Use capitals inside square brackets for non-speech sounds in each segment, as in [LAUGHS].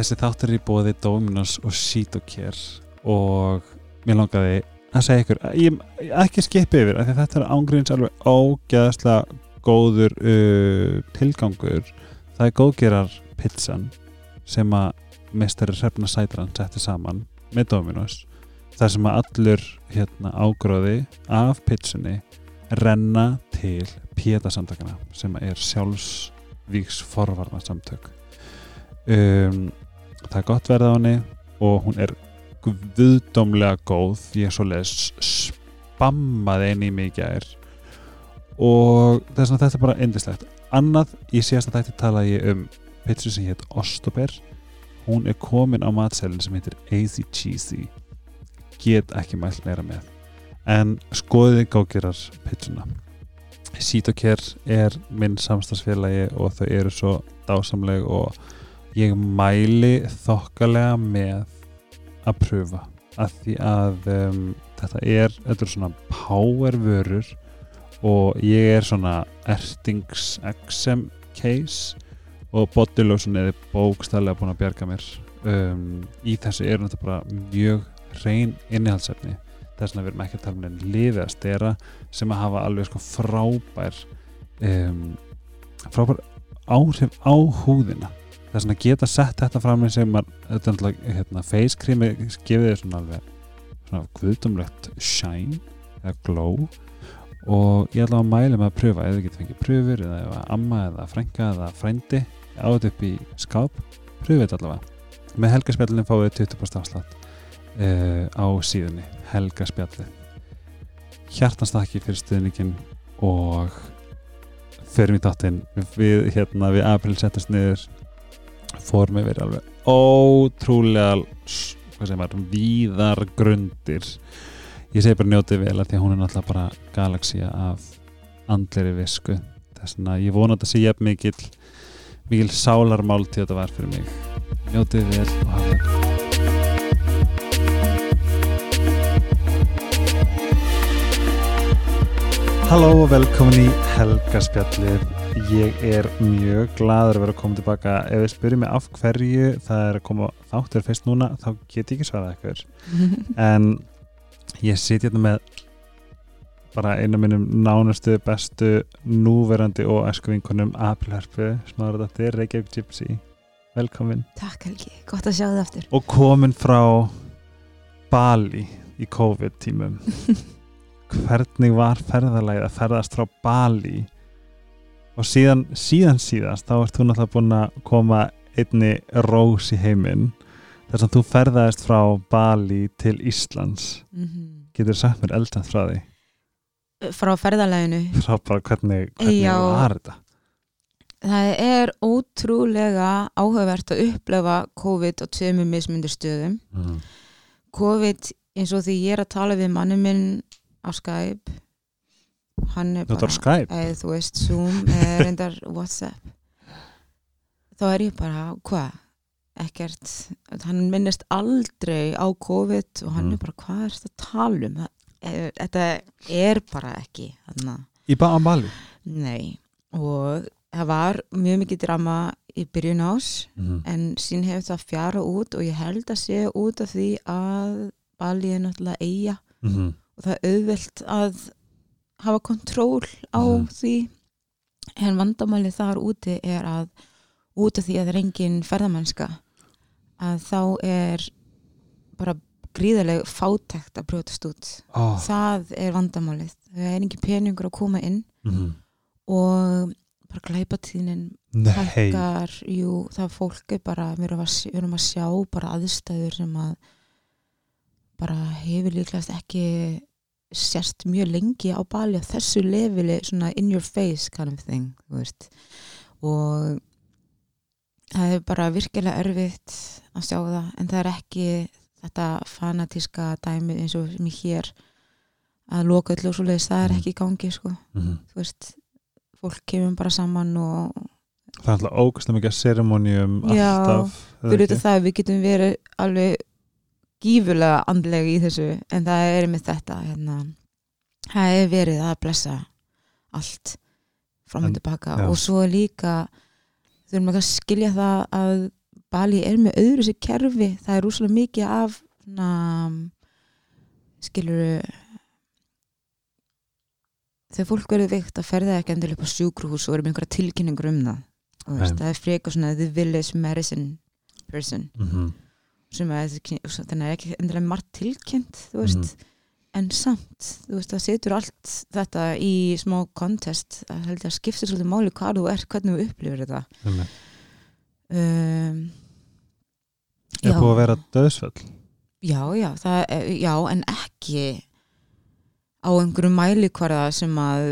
Þessi þáttur er í bóði Dominos og Sítokjær og mér langaði að segja ykkur ég, ég ekki skipi yfir af því þetta er ángríns alveg ógeðslega góður uh, tilgangur. Það er góðgerar pizzan sem að mestari Hrefna Sætran setti saman með Dominos þar sem að allur hérna, ágróði af pizzunni renna til Pieta-samtökana sem er sjálfsvíks forvarna samtök um, það er gott verða á henni og hún er guðdómlega góð. Ég er svolítið spammaði einn í mig í gær. Og þess að þetta er bara endislegt annað í síðasta þætti talaði ég um pizza sem hétt Ostober hún er komin á matselin sem heitir Easy Cheesy. Get ekki mælt meira með. En skoðið gágerar pizzuna. Sítokær er minn samstagsfélagi og þau eru svo dásamleg og ég mæli þokkalega með að pröfa að því að um, þetta er, þetta er svona power vörur og ég er svona ertings XM case og bodylotion er bókstæðilega búin að bjarga mér. Um, í þessu er þetta bara mjög reyn innihaldsefni. Þess að við erum ekki að tala um enn liði að stera sem að hafa alveg sko frábær um, frábær áhrif á húðina þess að geta sett þetta fram með sem að hérna, face cream gefið þér svona alveg svona guðdumlegt shine eða glow. Og ég ætla að mæla með að pröfa eða getur fengið pröfur eða ef að amma eða frænka eða frændi átt upp í skáp pröfið þetta allavega. Með helgarspjallin fáið 20% afslátt uh, á síðunni helgarspjallin hjartanstakki fyrir stuðningin og förum í táttinn við, hérna, við april settast niður fórum við verið alveg ótrúlega víðar grundir. Ég segi bara njótið vel að því að hún er náttúrulega bara galaxía af andleri visku. Þess að ég vona að þetta sé jafn mikil mikil sálarmál til þetta var fyrir mig. Njótið vel og hafa það Halló og velkomin í Helgarspjallið ég er mjög gladur að vera að koma tilbaka ef þið spyrir mig af hverju það er að koma þáttur fyrst núna þá get ég ekki svarað eitthvað [LAUGHS] en ég siti hérna með bara einu minnum nánustu bestu núverandi og æskuvinkunum Aprilharpu, smáður þetta er Reykjavík Gypsy, velkomin. Takk Helgi, gott að sjá þið aftur. Og komin frá Bali í COVID tímum [LAUGHS] hvernig var ferðarlægið að ferðast frá Bali og síðan, síðan síðast þá ert þú náttúrulega búin að koma einni rós í heiminn þess að þú ferðaðist frá Bali til Íslands mm -hmm. getur sagt mér eldsamt frá því Frá ferðarlæginu frá bara hvernig, hvernig Já. var þetta Það er ótrúlega áhugavert að upplefa COVID á tveimur mismundir stöðum mm. COVID eins og því ég er að tala við manni minn á Skype hann er Skype? Eða þú veist Zoom eða [LAUGHS] reyndar Whatsapp. Þá er ég bara, hvað ekkert, hann minnist aldrei á COVID og hann Mm. er bara, hvað er þetta að tala um? Eh, þetta er bara ekki í ba Bali? Nei, og það var mjög mikið drama í byrjun ás mm. en sín hefur það fjara út og ég held að sé út af því að Bali er náttúrulega eiga Mm. og það er auðvelt að hafa kontról á Mhm. því en vandamálið þar úti er að út af því að það er engin ferðamennska að þá er bara gríðarlega fátækt að brjótast út oh. það er vandamálið það er engin peningur að koma inn mm. og bara glæpatíðnin hækkar, jú, það fólk er bara, við erum að, við erum að sjá bara aðstæður sem að bara hefur líklegast ekki sérst mjög lengi á bali á þessu levili, svona in your face kind of thing, og það er bara virkilega erfitt að sjá það, en það er ekki þetta fanatíska dæmi eins og sem ég hér að loka öllu og svo leiðis, það er ekki í gangi sko, mm. þú veist fólk kemur bara saman og það er alltaf ógæslega mikið seremónium Já, alltaf eða fyrir ekki? þetta það að við getum verið alveg gífurlega andlega í þessu en það er með þetta hérna, það er verið að blessa allt fram og tilbaka. já. og svo líka þurfum ekki að skilja það að Bali er með öðru sér kerfi. Það er rúslega mikið af svona, skilur þegar fólk verður veikt að ferða ekki endilega upp á sjúkrúhús og eru með einhverja tilkynningur um það. Veist, það er frekar svona the village medicine person. Mm sem að þannig er ekki endilega margt tilkynnt þú veist, en samt þú veist, það setur allt þetta í smá contest, það skipta svolítið máli hvað þú ert, hvernig þú upplifir þetta. Um, um, er búið að vera döðsföll já, já, það, er- já, en ekki á einhverju mælikvarða sem að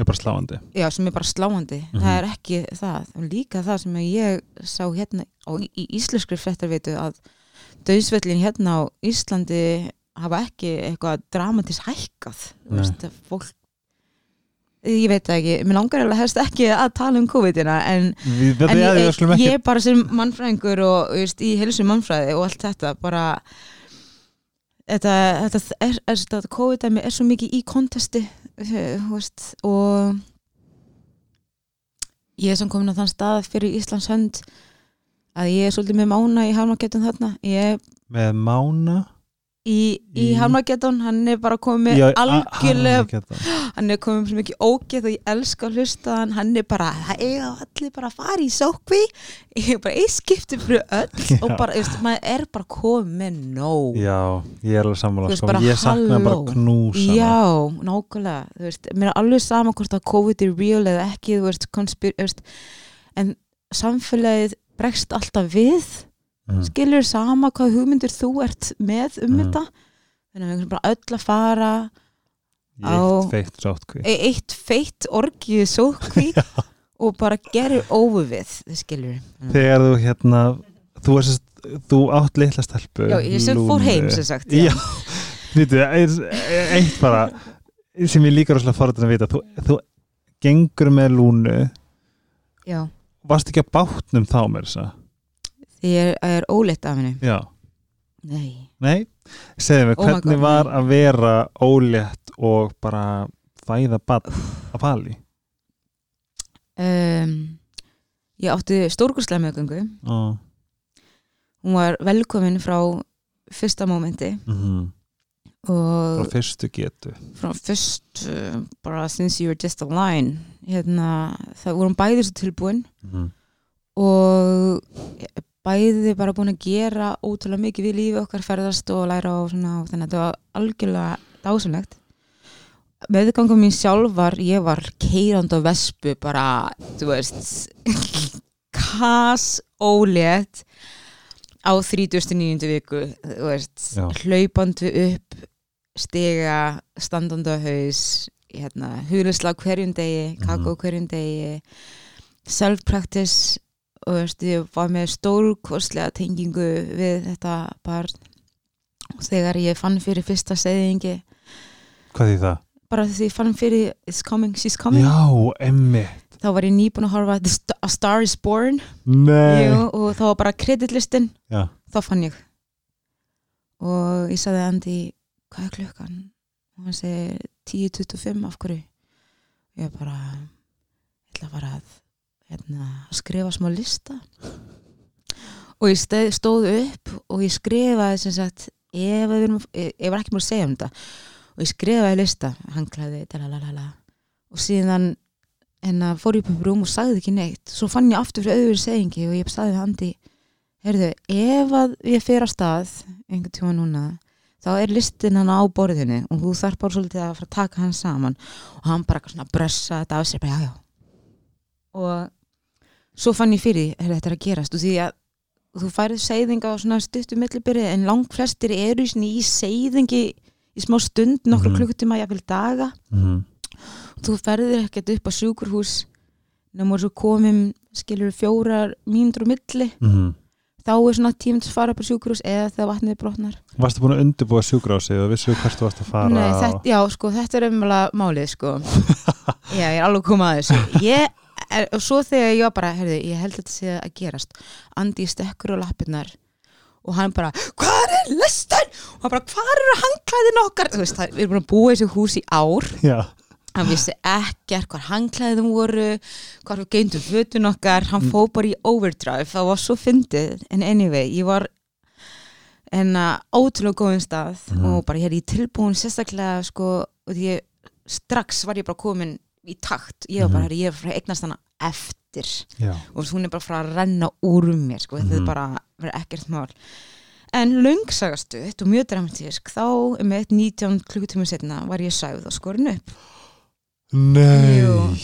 er bara sláandi. Já, sem er bara sláandi, Mhm. það er ekki það. Líka það sem ég sá hérna á, í íslenskri fréttarveitu að döðsvellin hérna á Íslandi hafa ekki eitthvað dramatis hækkað. Veist, fólk ég veit það ekki, mér langar alveg helst ekki að tala um COVID-ina en, en ég, ég, ég, bara sem mannfræðingur og veist, í helsu mannfræði og allt þetta bara þetta, þetta, er, er, þetta COVID-dæmi er svo mikið í kontesti veist, og ég er samt komin á þann stað fyrir Íslands hönd að ég er svolítið með mána í Hafnagettun þarna. Ég með mána í, í Hafnagettun hann er bara komið algjörlega [GASPS] hann er komið svo mikið ógeð og ég elska að hlusta hann, hann er bara, það eiga allir bara að fara í sókvi ég er bara eitt skipti fyrir öll [LAUGHS] og Já. bara, veist, maður er bara komið nóg já, ég er alveg sammála sko. ég sakna halló. bara knúsa Já, nákvæmlega þú veist, mér er alveg sama hvort að COVID er real eða ekki, þú veist, konspir, þú veist en samfélagið bregst alltaf við mm. skilur sama hvað hugmyndir þú ert með um Mhm. þetta? Þannig að við erum bara öll að fara á- eitt feitt sáttkví e- eitt feitt orgið sókví og bara gerir over við skilur þegar þú hérna þú, er, sest, þú átt litla stelpu já, ég sem fór heim sem sagt já, veitu, eitt bara sem ég líka rosalega forðan að vita þú, þú gengur með lúnu. Já. varst ekki að bátnum þá mér þess að því ég er, er óleitt af henni. Já, nei, nei, segðu mig Oh my hvernig God, var að vera ólétt og bara fæða bann að pali um, ég átti stórkurslega meðgöngu. Oh. hún var velkomin frá fyrsta mómenti. Og frá fyrstu getu. frá fyrst uh, bara since you were just a line hérna, það vorum bæði svo tilbúin. Mm. og bæði bara búin að gera ótrúlega mikið við lífi okkar ferðast og læra og svona og þannig að þetta var algjörlega dásamlegt meðgangum mín sjálf var ég var keirand á vespu bara, þú veist [LAUGHS] kas ólétt á 39. viku þú veist, Já. hlaupandi upp stiga, standandi á haus hérna, huglisla hverjum degi kakó hverjum degi self-practice og veist, ég var með stórkostlega tengingu við þetta barn. Og þegar ég fann fyrir fyrsta segðingi hvað því það? bara því ég fann fyrir it's coming, she's coming. Já, emmi þá var ég nýbúin að horfa A Star is Born. Jú, og þá var bara kreditlistin já, þá fann ég. Og ég sagði Andi hvað er klukkan? Og hann segi 10.25 af hverju? Ég bara ég ætla að fara að hérna, skrifa smá lista. Og ég steð, stóð upp og ég skrifaði sem sagt ef við erum, ég, ég var ekki múið að segja um þetta og ég skrifaði lista hangklæði, dalalala og síðan hérna fór ég upp upp rúm og sagði ekki neitt. Svo fann ég aftur fyrir auðviri segingi og ég sagði við Andi heyrðu, ef að ég fer á stað einhvern tíma núna þá er listin hann á borðinu og þú þarf bara svolítið að fara að taka hann saman. Og hann bara svona brössa þetta af sér bara já já og svo fann ég fyrir því, heyrðu, þetta er að gerast og því að þú færið seyðinga á svona stuttu millibyrði en langt flestir eru í, svona í smá stund, nokkur Mhm. klukkutíma jafnvel daga mm. þú ferðir ekkert upp á sjúkurhús nema svo komum skilur fjórar mínútur á milli Mm. þá er svona að fara upp á sjúkurhús eða þegar vatnið brotnar varstu búin að undirbúa sjúkrásið og vissu hvert þú varst að fara Nei, og... þetta, já, sko, þetta er umlega málið sko. [LAUGHS] já, ég er alveg komað að þessu ég, er, og svo þegar ég var bara heyrðu, ég held að þetta sé að gerast Andi stekkur á lappirnar og hann bara, hvað er listan? og hann bara, hvað eru handklæðin okkar? Þú veist, það, við erum búin að búa í þessu hús í ár já, hann vissi ekkert hvað hangklæðum voru hvað við geindum fötun okkar hann Mm. fó bara í overdrive það var svo fyndið, en anyway ég var en að ótrúlega góðum stað Mhm. og bara hér í tilbúin sérstaklega sko, og því ég, strax var ég bara komin í takt, ég var bara, Mhm. mm ég er frá eignast hana eftir. Já, og hún er bara frá að renna úr mér sko, þetta Mhm. er bara verið ekkert mál. En löngsagastuðt og mjög dramatísk þá um eitt 19 klukkutíma setna var ég sæð og skorin upp. Nei. Jú.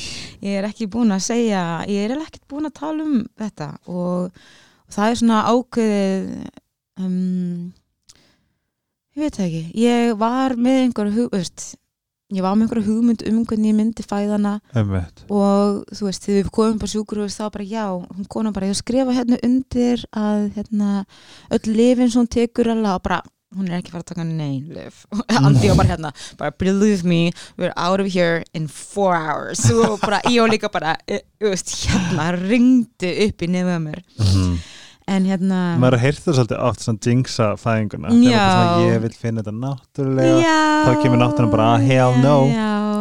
ég er ekki búin að segja ég er ekkert búin að tala um þetta. Og, og það er svona ákveðið um, ég veit það ekki. Ég var með einhver hug, veist, ég var með einhver hugmynd um hvernig ég myndi fæðana Einmitt. og þú veist, þegar við komum bara sjúkur þá bara já, hún konar bara, ég skrifa hérna undir að hérna öll lifin sem hún tekur alveg og bara hún er ekki fara að taka nein lif [LAUGHS] Andi og bara hérna, bara believe me we're out of here in four hours og bara, ég og líka bara eh, þú veist, hérna, ringdu upp í nefnum mér, Mhm. En hérna maður heyrst það svolítið oft svona jinxa fæðinguna. Svona, ég vil finna þetta náttúrulega já, þá kemur náttúran bara, hell no.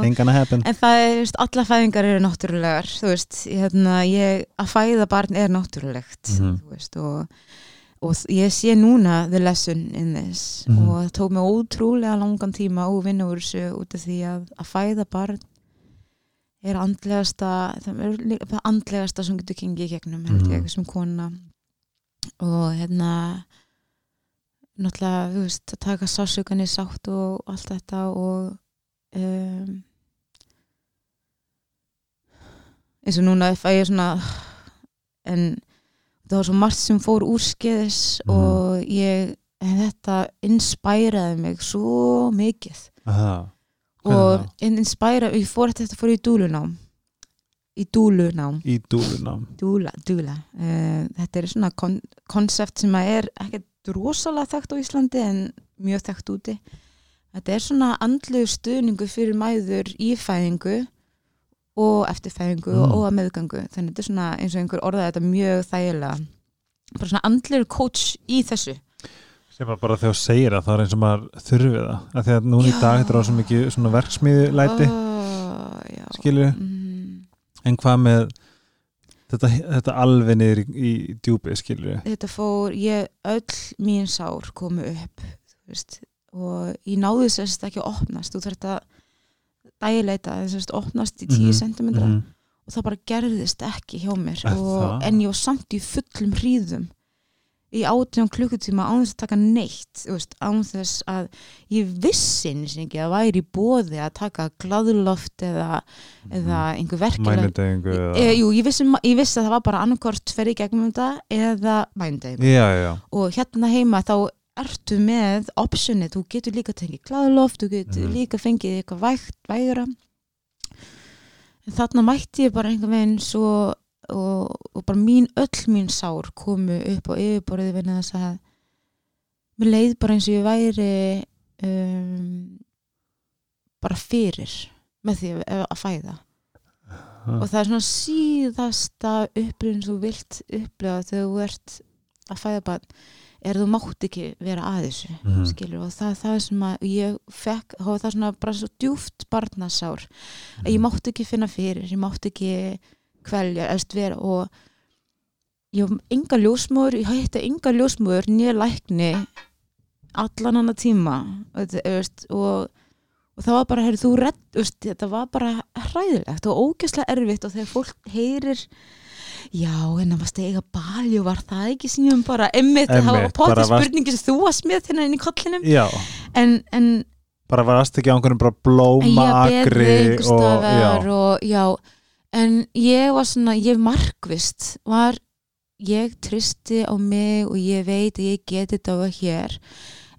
ain't gonna happen. En það er, veist, alla fæðingar eru náttúrulegar, þú veist, hérna, ég, að fæða barn er náttúrulegt, Mhm. þú veist, og, og ég sé núna the lesson in this. Mhm. og það tók mig ótrúlega langan tíma og vinna úr þessu út af því að að fæða barn er andlegasta, það er andlegasta sem getur kengið í gegnum, Mhm. ég, sem kona og hérna, náttúrulega, þú veist, að taka sásökan í sátt og allt þetta og um, eins og núna fæ ég svona en það var svo margt sem fór úrskeiðis Mhm. og ég þetta inspæraði mig svo mikið Aha. Og þá? in- inspæra, ég fór þetta fór í dúlunám í dúlunám. Í dúlunám. Dúla, dúla. Uh, þetta er svona kon konsept sem að er ekkert rosalega þekkt á Íslandi en mjög þekkt úti. Þetta er svona andlu stuðningu fyrir mæður í fæðingu og eftirfæðingu Mm. og að meðgangu þannig þetta er svona eins og einhver orðaði þetta mjög þægilega. Bara svona andlur coach í þessu. Sem að bara þegar þú segir það þá er eins og maður þurfi það. Að núna í dag þetta er á svo mikið svona verksmiði læti oh, já. skilju, mm, en hvað með þetta, þetta alveg niður í, í djúpi skilju þetta fór ég öll mín sár komu upp þú veist, og ég náði sérst ekki að opnast. Þú þarf þetta dægileita þess að opnast í 10 cm Mhm. og það bara gerðist ekki hjá mér. Og, en ég var samt í fullum hríðum í átján klukkutíma án þess að taka neitt veist, án þess að ég vissi eins og ekki að væri í bóði að taka gladloft eða, eða einhver mælindegingu e, ég vissi, ég vissi að það var bara annarkort ferði gegnum þetta eða mændeg já, já, og hérna heima þá ertu með optionið, þú getur líka tengið gladloft, þú getur Mhm. líka fengið eitthvað vægt, vægra. En þarna mætti ég bara einhvern veginn svo og, og bara mín, öll mín sár komu upp á yfirborðið vinna þess að mér leið bara eins og ég væri um, bara fyrir með því að, fæða. Og það er svona síðasta upplifin sem þú vilt upplifa þegar þú ert að fæða barn er þú mátt ekki vera að þessu Mhm. skilur og það, það er sem að ég fekk, þá var það svona bara svo djúft barnasár að ég mátt ekki finna fyrir, ég mátt ekki kvelja, eðst vera og ég hef enga ljósmóður ég hætti enga ljósmóður nýja lækni allan annar tíma veist, og, og það var bara, heyrðu, þú redd veist, þetta var bara hræðilegt og ógæslega erfitt og þegar fólk heyrir já, en það var stega balju var það ekki sem bara, emmitt, það var potið varst- spurningi sem þú var smið hérna inn í kollinum. En, en bara varst ekki á einhvernum bara En blóma ég agri beði einhver og og já en ég var svona, ég markvist var, ég tristi á mig og ég veit að ég geti þetta á hér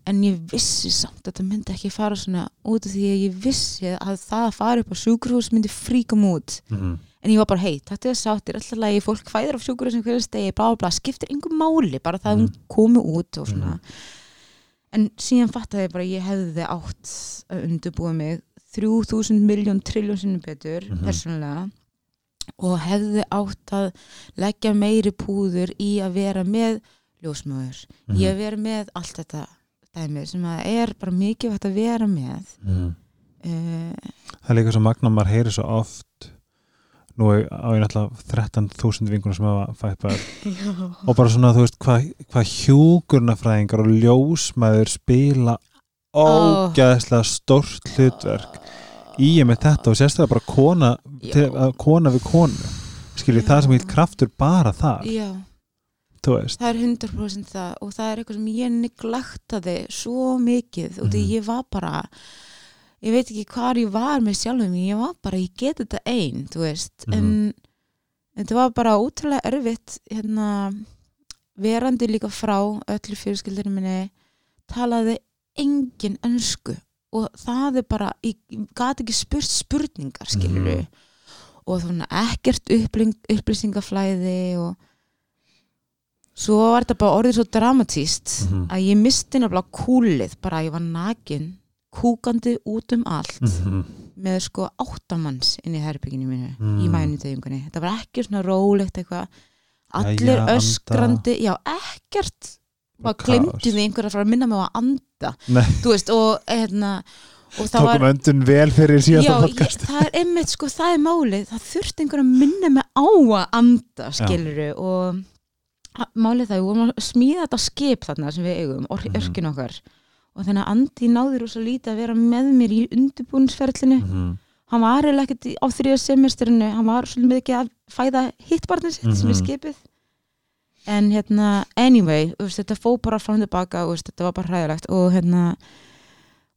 en ég vissi samt að þetta myndi ekki fara svona út af því að ég vissi að það að fara upp á sjúkurhús myndi fríka út. Mhm. en ég var bara, hei, þetta er sáttir alltaf lagi, fólk fæðir á sjúkurhús sem hverju stegi, bla bla bla, skiptir einhver máli bara það að hún komi út og svona. En síðan fattaði ég bara ég hefði átt að undirbúa mig 3000 miljón trilljón sinnum betur Mhm. persónulega og hefði átt að leggja meiri púður í að vera með ljósmöður Mhm. í að vera með allt þetta dæmi sem að er bara mikið vægt að vera með Mhm. uh, það er líka svo magna maður heyri svo oft nú á ég náttúrulega 13.000 vingunum sem hafa fætt Já. og bara svona þú veist hvað hva hjúkurnafræðingar og ljósmaður spila ógæðslega stórt hlutverk í ég með þetta og sérstaklega bara kona, til, kona við konu. Skiljið það sem heilt kraftur bara þar. Já, það er 100% það og það er eitthvað sem ég neglektaði svo mikið og því Mhm. ég var bara ég veit ekki hvar ég var með sjálfum ég var bara, ég get þetta einn þú veist, Mhm. en, en þetta var bara ótrúlega erfitt hérna, verandi líka frá öllu fjölskyldinu minni talaði engin önsku og það er bara, ég gat ekki spurt spurningar skilur Mhm. og svona ekkert upplýsingaflæði og svo var þetta bara orðið svo dramatíst Mhm. að ég misti nefnilega kúlið bara ég var nakin kúkandi út um allt Mhm. með sko áttamanns inn í herbygginu mínu Mm. í mænutegungunni þetta var ekki svona rólegt eitthvað allir anda. öskrandi já ekkert bara Kaos. glemdi við einhver að fara að minna mig á að anda Þú veist og hérna og það var tókum öndun vel fyrir síðasta Já, ég, podcast. það er einmitt sko, það er málið. Það þurfti einhver að minna mig á að anda skiluru og málið það, við vorum að smíða þetta skip þarna sem við eigum, or, Mhm. örkin okkar. Og þannig að Andi náður svo lítið að vera með mér í undirbúinsferðlinu Mhm. hann var eiginlega ekkert á þriða semesterinu hann var svolítið mikið að fæða hittbarnið sitt sem er Mhm. skipið en hérna, anyway veist, þetta fó bara fram tilbaka og þetta var bara hræðilegt og hérna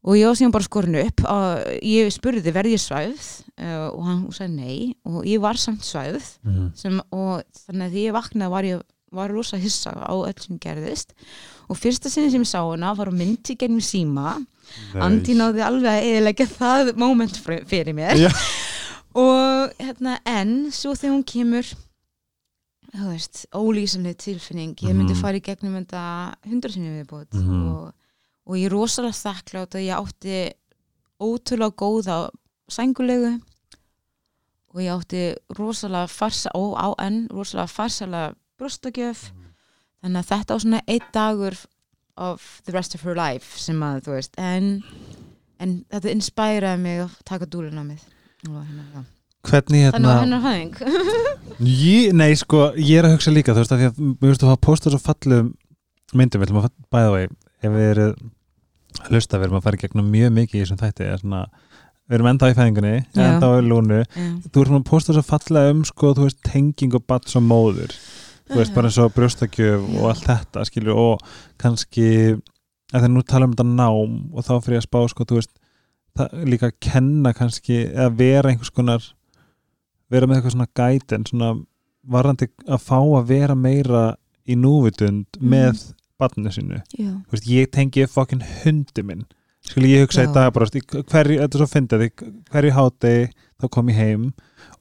og ég var síðan bara skorinu upp og ég spurði verði ég svæfð? Uh, og hann sagði nei. Og ég var samt svæfð Mhm. sem, og þannig að því ég vaknaði var ég var rosa hissa á öll sem gerðist. Og fyrsta sinni sem ég sá hana var myndi gegnum síma. Andi náði alveg að eðilegja það moment fyrir mér. Já. og hérna en svo þegar hún kemur þú veist, ólýsanlega tilfinning ég myndi Mhm. fara í gegnum þetta hundra sinni viðbót Mhm. og, og ég er rosalega þakklátt að ég átti ótrúlega góða sængulegu og ég átti rosalega farsa, ó, á enn rosalega farsalega brjóstakjöf þannig að þetta var svona einn dagur of the rest of her life sem að þú veist en, en þetta inspæraði mig að taka dúluna mið og hérna, já. Hvernig þannig var hérna hennar hæðing. [LAUGHS] Ég, nei sko, ég er að hugsa líka þú veist að því að við veist að hafa postað svo fallum myndum, við ætlum að bæða vegi ef við erum að hlusta við erum að fara í gegnum mjög mikið í þessum þætti er svona, við erum enda í fæðingunni enda í lúnu, Já. þú erum að posta svo fallega um sko, þú veist, tenging og batt som móður. Þú veist, bara eins og brjóstakjöf og allt þetta, skilur, og kannski að þegar nú tala um þetta nám og þá fyrir að spá, sko, þú veist það, líka að kenna kannski eða vera einhvers konar vera með eitthvað svona gæten svona varandi að fá að vera meira í núvitund Mhm. með barninu þú veist, ég tengi fokkin hundi minn, skil ég hugsa í dag bara, hverju, þetta er svo fyndið hverju hátegi, þá kom ég heim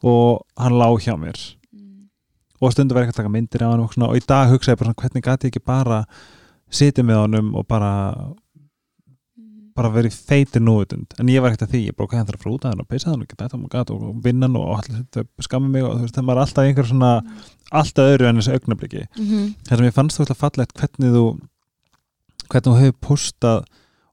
og hann lá hjá mér Mm. og stundu verið ekki að taka myndir á hann og, og í dag hugsa ég bara svona, hvernig gæti ég ekki bara sitja með honum og bara Mm. Bara verið feitir núvitund. En ég var ekkert að því, ég hann þarf að frúta hann og peysa hann og geta þetta og, gat og vinna hann og allir skammi mig og þú veist, það var alltaf einhver svona alltaf öðru en þessu augnabliki Mhm. það sem ég fannst þú alltaf fallegt hvernig þú hvernig þú hefur postað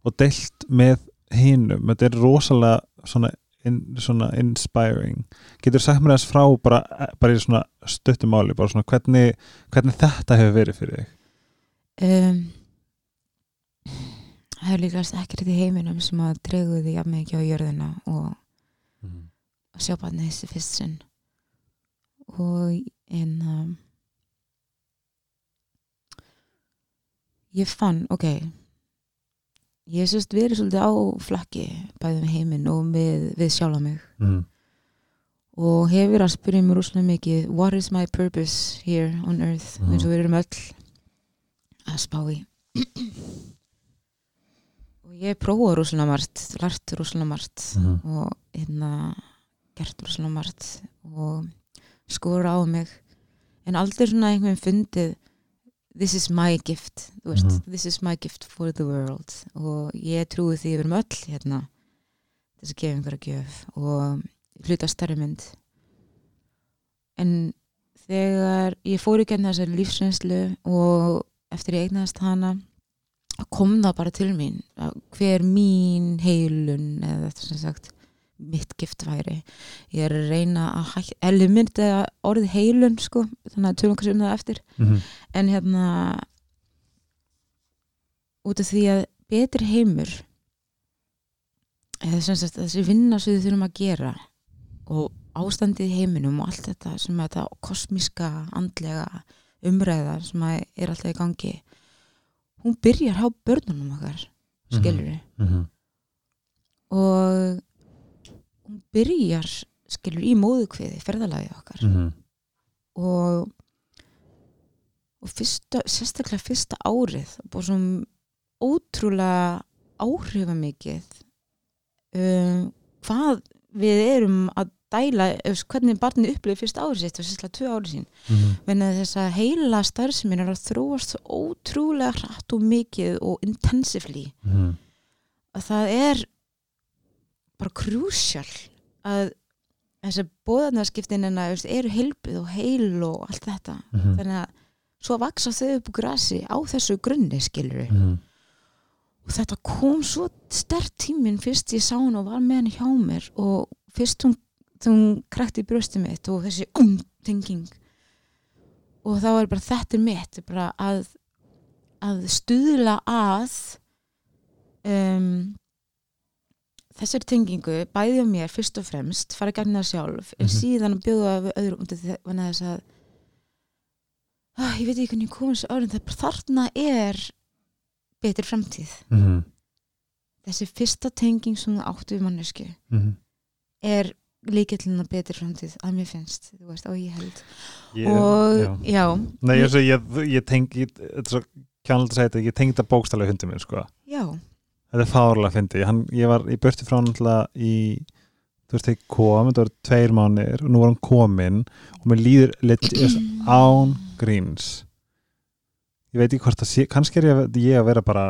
og deilt með hinum, þetta er rosalega svona, in, svona inspiring. Getur sagt mér þess frá bara, bara í svona stuttum máli bara svona hvernig, hvernig þetta hefur verið fyrir þig? Um, það er líkast ekkert í heiminum sem að dregu því jafn mikið á jörðina og að sjá barnið þessi fyrst sinn. Og en um, ég fann, ok ég er sérst verið svolítið á flakki bæðið með heiminn og við, við sjálfa mig. Mm. og hefur að spyrja mér rúslega mikið what is my purpose here on earth? Mhm. eins og við erum öll að spá í ég prófa rúslega margt lært rúslega margt Mhm. og hérna gert rúslega margt og skora á mig en aldrei svona einhvern fundið this is my gift veist, Mhm. this is my gift for the world og ég trúi því við erum öll hérna þess að gefa einhverja gjöf og hluta stærri mynd en þegar ég fór ekki enn þessari lífsreynslu og eftir ég eignast hana kom það bara til mín hver mín heilun eða þetta sem sagt mitt gift væri. Ég er að reyna að hægt eða myndi orðið heilun sko þannig að tölum kannski um það eftir. Mhm, en hérna út af því að betri heimur eða sem sagt þessi vinna sem við þurfum að gera og ástandið heiminum og allt þetta sem þetta kosmíska andlega umræða sem er alltaf í gangi hún byrjar á börnunum okkar skilur við mhm, og hún byrjar skilur í móðukviði ferðalagið okkar. Mhm, og og fyrsta, sérstaklega fyrsta árið búið svona ótrúlega áhrifamikið um, hvað við erum að dæla, hvernig barnið upplifir fyrsta árið sitt og sérstaklega tvö árið sín. Mhm, venni þess að heila starfsemin er að þróast ótrúlega hratt og mikið og intensively. Mhm, að það er bara krúsjál að þessi bóðarnarskiptin en að eru heilbið og heil og allt þetta. Mhm, þannig að svo vaksa þau upp grasi á þessu grunni skilur mhm, og þetta kom svo stert tíminn fyrst ég sá hann og var með hann hjá mér og fyrst hún, hún krækti í brjósti mitt og þessi umtenging og þá er bara þetta er mitt bara að, að stuðla að um, þessari tengingu bæði á mér fyrst og fremst fara að gagna sjálf en Mhm. síðan að bjóða við öðrum að þess að ah, ég veit ekki hvernig ég kom þessu árin það þarna er betri framtíð mhm, þessi fyrsta tenging sem þú áttu við mannesku mhm. er líkillin að betri framtíð að mér finnst, þú veist, og ég held Ég- og já. já, Nei, ég, ég, ég tengi er ég tengi þetta bókstallega hundi minn, sko. já, Þetta er fárlega fyndi. Hann, ég var í burti frá alltaf í þú veist, þegar kom, þetta var tveir mánir og nú var hann kominn og mér líður legit án gríns ég veit ekki hvort það sé kannski er ég, ég að vera bara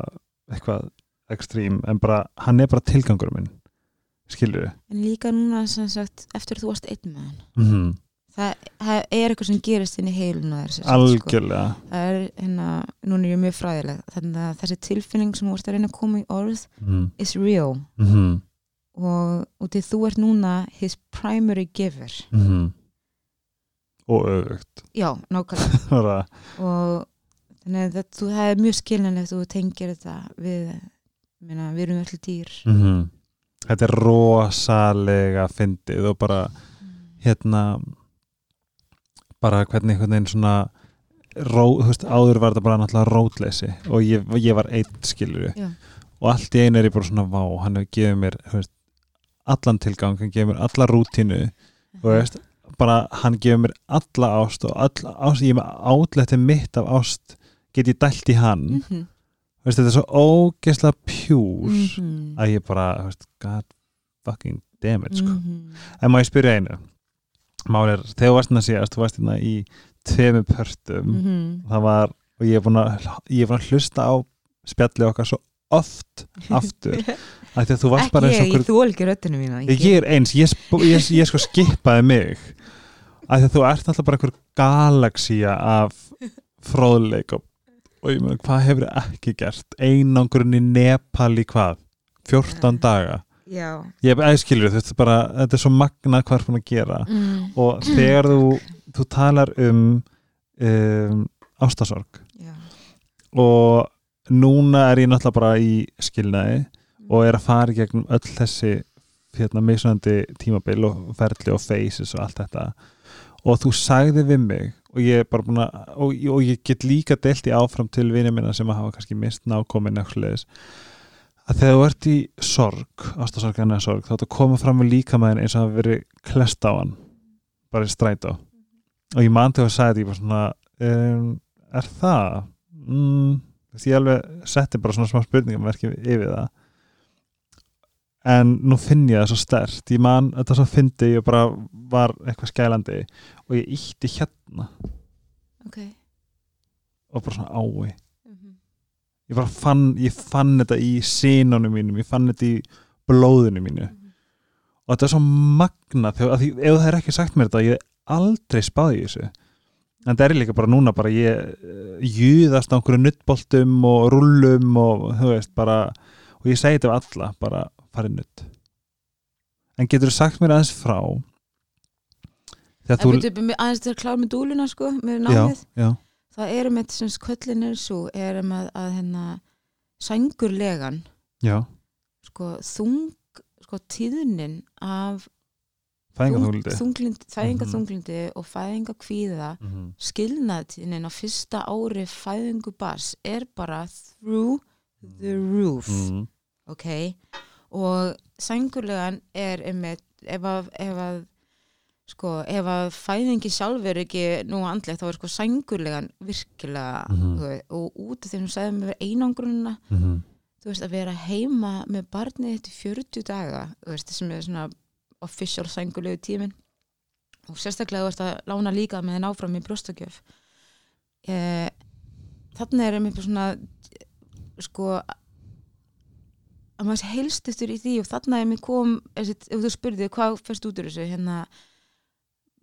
eitthvað ekstrím, en bara hann er bara tilgangur minn, skilur en líka núna sem sagt, eftir að þú varst einn með hann. Mm það, það er eitthvað sem gerist inn í heiluna þér sem sagt, sko. það er hérna, núna er ég mjög fræðileg. Þannig að þessi tilfinning sem þú vorst að reyna að koma í orð mm is real. -hmm. og út í þú ert núna his primary giver. Mm og öfugt. Já, nákvæmlega. [LAUGHS] Og þannig að það, það er mjög skiljanlegt og þú tengir þetta við minna, við erum öll dýr. Mm þetta er rosalega fyndið og bara hérna bara hvernig einhvern veginn svona ró, veist, áður var þetta bara náttúrulega rótleysi og ég, ég var einn skilur Já. og allt í einu er ég bara svona vá, hann hefur gefið mér veist, allan tilgang, hann gefið mér alla rútínu þú veist, bara hann gefið mér alla ást og alla ást, ég með átlætti mitt af ást get ég dælt í hann mm -hmm. Þú veist, þetta er svo ógeðslega pjúr Mhm. að ég bara, þú veist, god fucking damn it, sko. Mhm. En má ég spyrja einu? Mál er, þegar þú varst hérna síðast þú varst hérna í tveimu pörtum. Mhm. það var, og ég er búin að ég er búin að hlusta á spjallið okkar svo oft aftur. [LAUGHS] Þú varst ekki bara eins ég, okkur þól ekki röddinu mína ég, ég er eins, ég, ég, ég sko skipaði mig. Að þú ert alltaf bara einhver galaxía af fróðleik og, og ég meina, hvað hefur ekki gert? Einangurinn í Nepal í hvað? 14 daga? Já. Ég hef æskilur, þetta er bara þetta er svo magna hvað er búin að gera. Mm. og þegar þú, þú talar um, um ástasorg já. Og núna er ég náttúrulega bara í skilnaði og er að fara í gegnum öll þessi hérna, mismunandi tímabil og ferli og faces og allt þetta. Og þú sagði við mig og ég er bara búin að og, og ég get líka delt í áfram til vinið minna sem að hafa kannski mist nákomin eitthvað að þegar þú ert í sorg ástasorg en að sorg þá er þetta komið fram með líkamæðin eins og það hafi verið klest á hann bara í strætó. Og ég man þegar að sagði þetta ég bara svona um, er það? Mm, ég alveg setti bara svona smá spurningamerki yfir það en nú finn ég það svo stert ég man, þetta svo fyndi ég bara var eitthvað skælandi og ég ítti hérna. Ok. Og bara svona ái. Mhm. ég bara fann, ég fann þetta í sínunum mínum, ég fann þetta í blóðinu mínu. Og þetta er svo magna þegar, því, ef það er ekki sagt mér þetta, ég aldrei spáði þessu. En það er líka bara núna bara ég uh, júðast á einhverju nuttboltum og rullum og þú veist bara og ég segi þetta við alla, bara farið nutt en getur þú sagt mér aðeins frá þegar En þú aðeins til að klára með dúluna sko, með já, námið. já, það er með sem sköllin er svo er um að, að hérna sængurlegan já, sko þung sko tíðnin af fæðingarþunglundi þunglind, fæðinga Mhm. þunglindi og fæðinga kvíða Mhm. skilnaðtíðnin á fyrsta ári fæðingu bars er bara through the roof. Mhm. ok og sængurlegan er einmitt, ef að, ef að sko, ef að fæðingi sjálf er ekki nú andlegt þá er sko sængurlegan virkilega Mhm. þú veist, og út af því hún sagði með einangrunna Mhm. þú veist að vera heima með barnið þetta í 40 daga þú veist sem er svona official sængulegu tímin og sérstaklega þú veist að lána líka með þeim áfram í brjóstakjöf eh, þannig er einmitt svona sko að maður sé heilstustur í því og þannig er mér kom ef þú spurði hvað fyrst út úr þessu hérna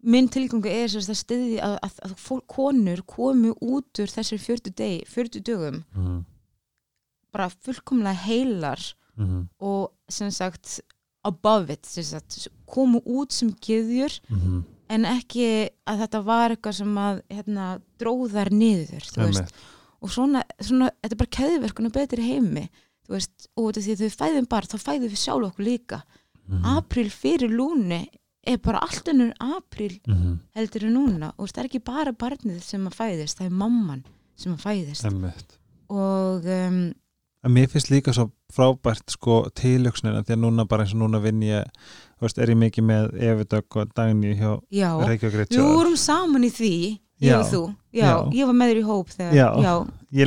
minn tilgangu er sérst að stiði að, að, að fólk, konur komu út úr þessir 40, deg, 40 dögum Mhm. bara fullkomlega heilar Mhm. og sem sagt above it, sem sagt komu út sem geðjur Mhm. en ekki að þetta var eitthvað sem að hérna, dróðar niður þú veist, Einmitt. og svona, svona þetta er bara keðverkun og betri heimi veist, og af því að þau fæðum bara þá fæðum við sjálf okkur líka Mhm. apríl fyrir lúni er bara allt ennur apríl Mhm. heldur en núna og það er ekki bara barnið sem að fæðist, það er mamman sem að fæðist Einmitt. og um, En mér finnst líka svo frábært sko tilöksnina því að núna bara eins og núna vinn ég veist, er ég mikið með Evidök og Dagný hjá já, Reykjavík við Ritual vorum saman í því ég Já. og þú, já, Já. ég var með þér í hóp þegar, Já. ég,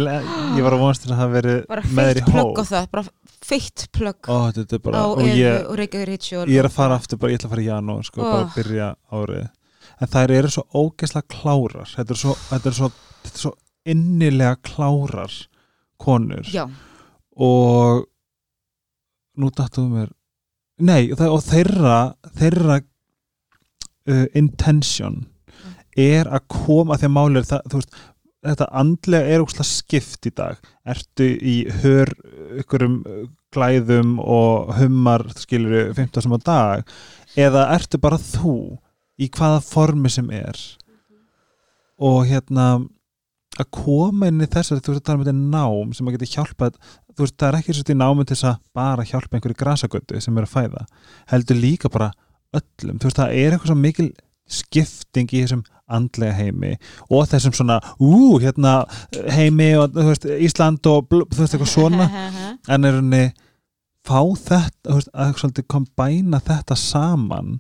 ég var að vonast að hafa verið bara með þér feitt í plögg hóp á það bara feitt plögg bara, á Reykjavík Ritual ég er að fara aftur bara, ég ætla að fara í janúar sko, bara Oh. að byrja árið en þær eru svo ógeðslega klárar þetta er svo, er svo, er svo innilega klárar konur já, og nú dattuðu mér nei, og, það, og þeirra þeirra uh, intention er að koma að því að máli er það, þú veist þetta andlega er ógslag skipt í dag. Ertu í hör ykkurum uh, glæðum og hummar skilur 15 sem á dag? Eða ertu bara þú í hvaða formi sem er? Og hérna að koma inn í þessari, þú veist að tala um þetta nám sem að geta hjálpað, þú veist það er ekki svo í námi til þess að bara hjálpa einhverju grasagötu sem er að fæða, heldur líka bara öllum, þú veist það er eitthvað svo mikil skipting í þessum andlega heimi og þessum svona ú, hérna heimi og þú veist, Ísland og bl, þú veist eitthvað svona [LAUGHS] en er henni fá þetta, þú veist, að svolítið kombæna þetta saman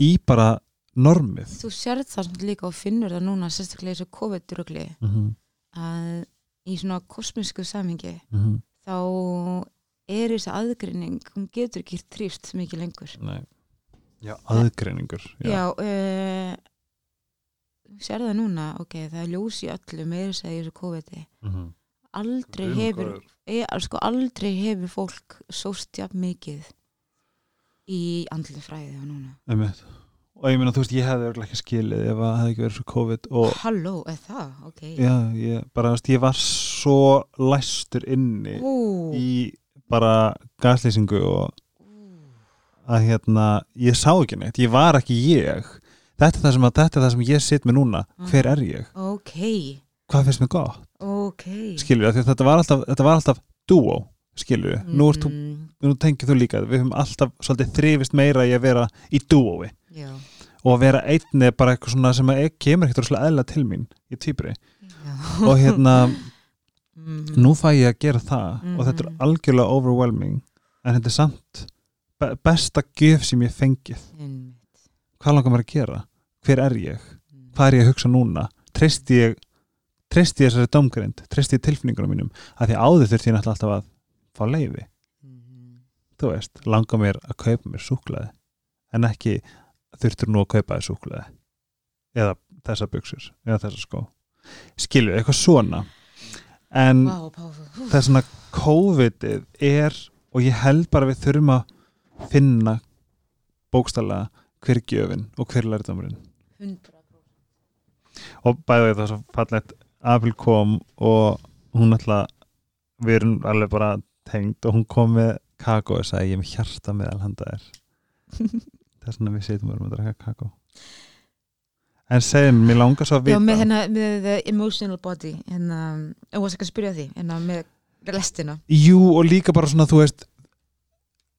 í bara normið þú sérð það samt líka og finnur það núna sérstaklega í þessu COVID-drugli mm -hmm. að í svona kosmísku samingi Mm -hmm. þá er þessi aðgrinning hún getur ekki þrýft mikið lengur Nei. Já, aðgreiningur já, já uh, sér það núna? Ok, það er ljós í öllu meira segja þessu COVID-i. Mm -hmm. aldrei hefur e, sko, aldrei hefur fólk sóst jafn mikið í andli fræði og núna. Einmitt. og ég meina þú veist ég hefði örugglega ekki skilið ef það hefði ekki verið svo COVID og halló, er það? ok. Já, ég, bara, veist, ég var svo læstur inni Ú, í bara gaslýsingu og að hérna, ég sá ekki neitt. Ég var ekki ég þetta er það sem, að, er það sem ég sitt með núna. Hver er ég, ok, hvað finnst mér gott? Ok. Skilur við, þetta var alltaf, þetta var alltaf duo, skilur við, nú, þú, Mm, nú tengið þú líka við höfum alltaf svolítið þrifist meira í að vera í duoi já, og að vera einni er bara eitthvað svona sem að kemur ekkert eðla til mín í týpri og hérna [LAUGHS] Mhm. nú fæ ég að gera það og þetta er Mhm. algjörlega overwhelming en þetta er samt be- besta gjöf sem ég fengið. Hvað langar maður að gera, hver er ég? Mm. hvað er ég að hugsa núna? Treysti ég treysti ég þessari domgrind treysti ég tilfinningunum mínum? Að því áður þurfti ég náttúrulega alltaf að fá leiði Mhm. þú veist, langar mér að kaupa mér súklaði en ekki þurftur nú að kaupa þér súklaði eða þessa buksur eða þessa skó. Skilur, eitthvað svona. En. Hú. það er svona COVID-ið er og ég held bara við þurfum að finna bókstallega hver er gjöfin og hver er lærdamurinn 100% og bæði það svo fallegt April kom og hún ætla við erum alveg bara tengd og hún kom með kakó og sagði ég er með hjarta með alhanda þér. [LAUGHS] Þess vegna við setjum að drakka kakó. En segjum, mér langar svo að Já, vita með, hérna, með the emotional body hérna, ég var ekki að spyrja því hérna, með lestina. Jú og líka bara svona þú veist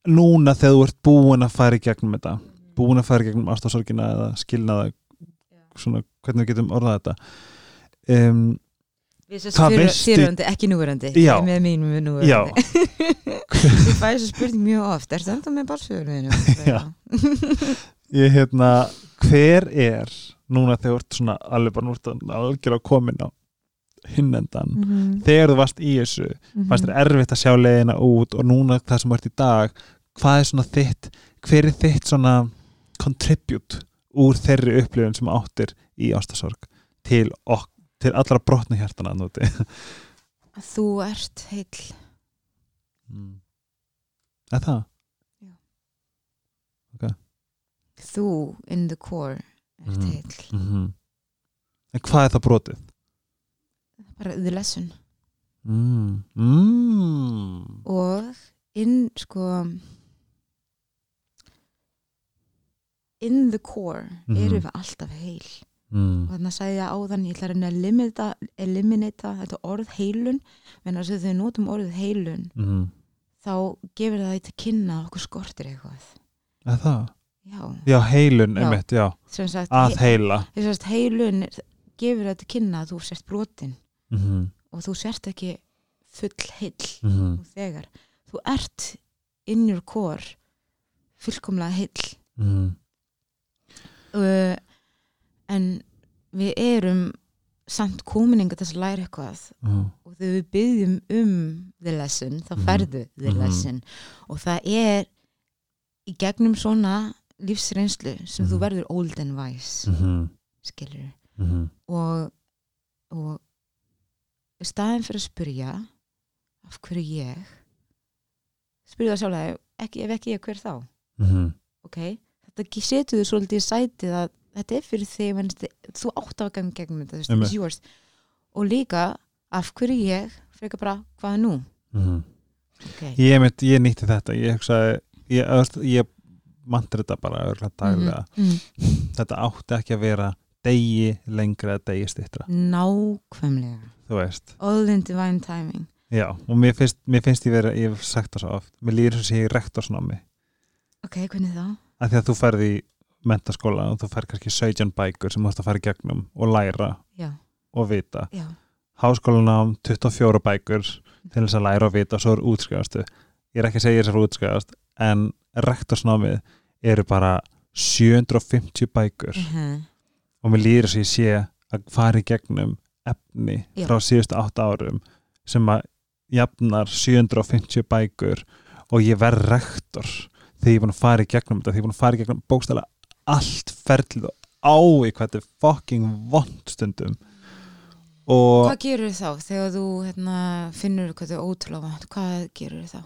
núna þegar þú ert búin að fara í gegnum þetta búin að fara í gegnum ástasorgina eða skilnaða svona hvernig við getum orðað þetta um, fyriröndi, ekki núverandi Já. Með mínum Já. núverandi [LAUGHS] Ég fæ þessu spurning mjög oft Er þetta með barsfjörðinu? [LAUGHS] Já. ég hérna hver er núna þegar þú ert svona alveg bara nú ert algjörlega komin á hinnendan mm -hmm. þegar þú varst í þessu fannst þér erfitt að sjá leiðina út og núna það sem þú ert í dag hvað er svona þitt hver er þitt svona contribute úr þeirri upplifun sem áttir í ástasorg til, ok, til allra brotna hjartana núti Þú ert heill mm. er það? Þú in the core ert Mhm. heill Mm -hmm. en hvað er það brotið? bara the lesson Mm. Mm. og in sko in the core Mhm. erum við alltaf heil Mm. og þannig að segja áðan ég ætla að að eliminata, þetta orð heilun en þess að þau notum orðið heilun Mm. þá gefur það þetta kynna að okkur skortir eitthvað er það? já, já, heilun, Já. einmitt, já sagt, að heila he, sagt heilun gefur þetta kynna að þú sért brotin mm -hmm. og þú sért ekki full heill Mm -hmm. þegar þú ert in your core fullkomlega heill Mm uh, en við erum samt komininga til þess að læra eitthvað -hmm. og þegar við byggjum um the lesson, þá Mhm. færðu the Mhm. lesson og það er í gegnum svona lífsreynslu sem þú Mhm. verður old and wise Mm -hmm. skilur Mm -hmm. og, og staðin fyrir að spyrja af hverju ég spyrja það sjálf ekki, ef ekki ég hver þá Mm -hmm. ok, þetta setur þú svolítið í sætið að þetta er fyrir þig menn, þú átt að ganga gegnum þetta Einmitt. it's yours. og líka af hverju ég, frekar bara hvað er nú okay. Ég, mynd, ég nýtti þetta ég hugsaði, ég, ég mantur þetta bara örgulega daglega. mm, þetta átti ekki að vera degi lengra eða degi stittra nákvæmlega. All in divine timing. Já og mér finnst, mér finnst ég vera, ég hef sagt það svo oft mér líður sem sé ég rektorsnámi. Ok, hvernig þá? Að því að þú ferði í mentaskóla og þú fer kannski 17 bækur sem þú ætti að fara í gegnum og læra já, og vita. Já, háskólanám 24 bækur til þess að læra og vita og svo er útskjáðastu ég er ekki að segja þess að útskjáðast en rektorsnámið eru bara 750 bækur. Uh og mér líður þess að ég sé að fara í gegnum efni Já. frá síðustu 8 árum sem að jafnar 750 bækur og ég verð rektor þegar ég er búin að fara í gegnum þetta þegar ég er búin að fara í gegnum bókstæla allt ferlið og á í hvað þetta er fucking vond stundum. Og hvað gerur þá þegar þú hérna, finnur hvað þau ótrúlega vant hvað gerur þá?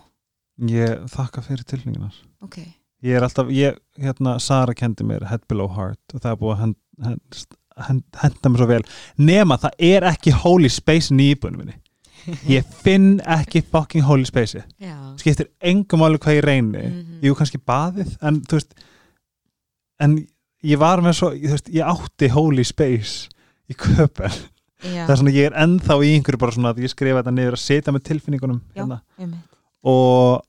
ég þakka fyrir tilninginar ok, ég er alltaf, ég, hérna, Sara kendi mér Head Below Heart og það er búið að hend, hend, hend, henda mér svo vel. Nema það er ekki holy space íbúinu minni [LAUGHS] ég finn ekki fucking holy space skiptir engum máli hvað ég reyni Mhm. jú kannski baðið en þú veist en ég var með svo veist, ég átti holy space í köpen já, það er svona ég er ennþá í einhverju bara svona að ég skrifa þetta niður að setja með tilfinningunum Já. hérna. og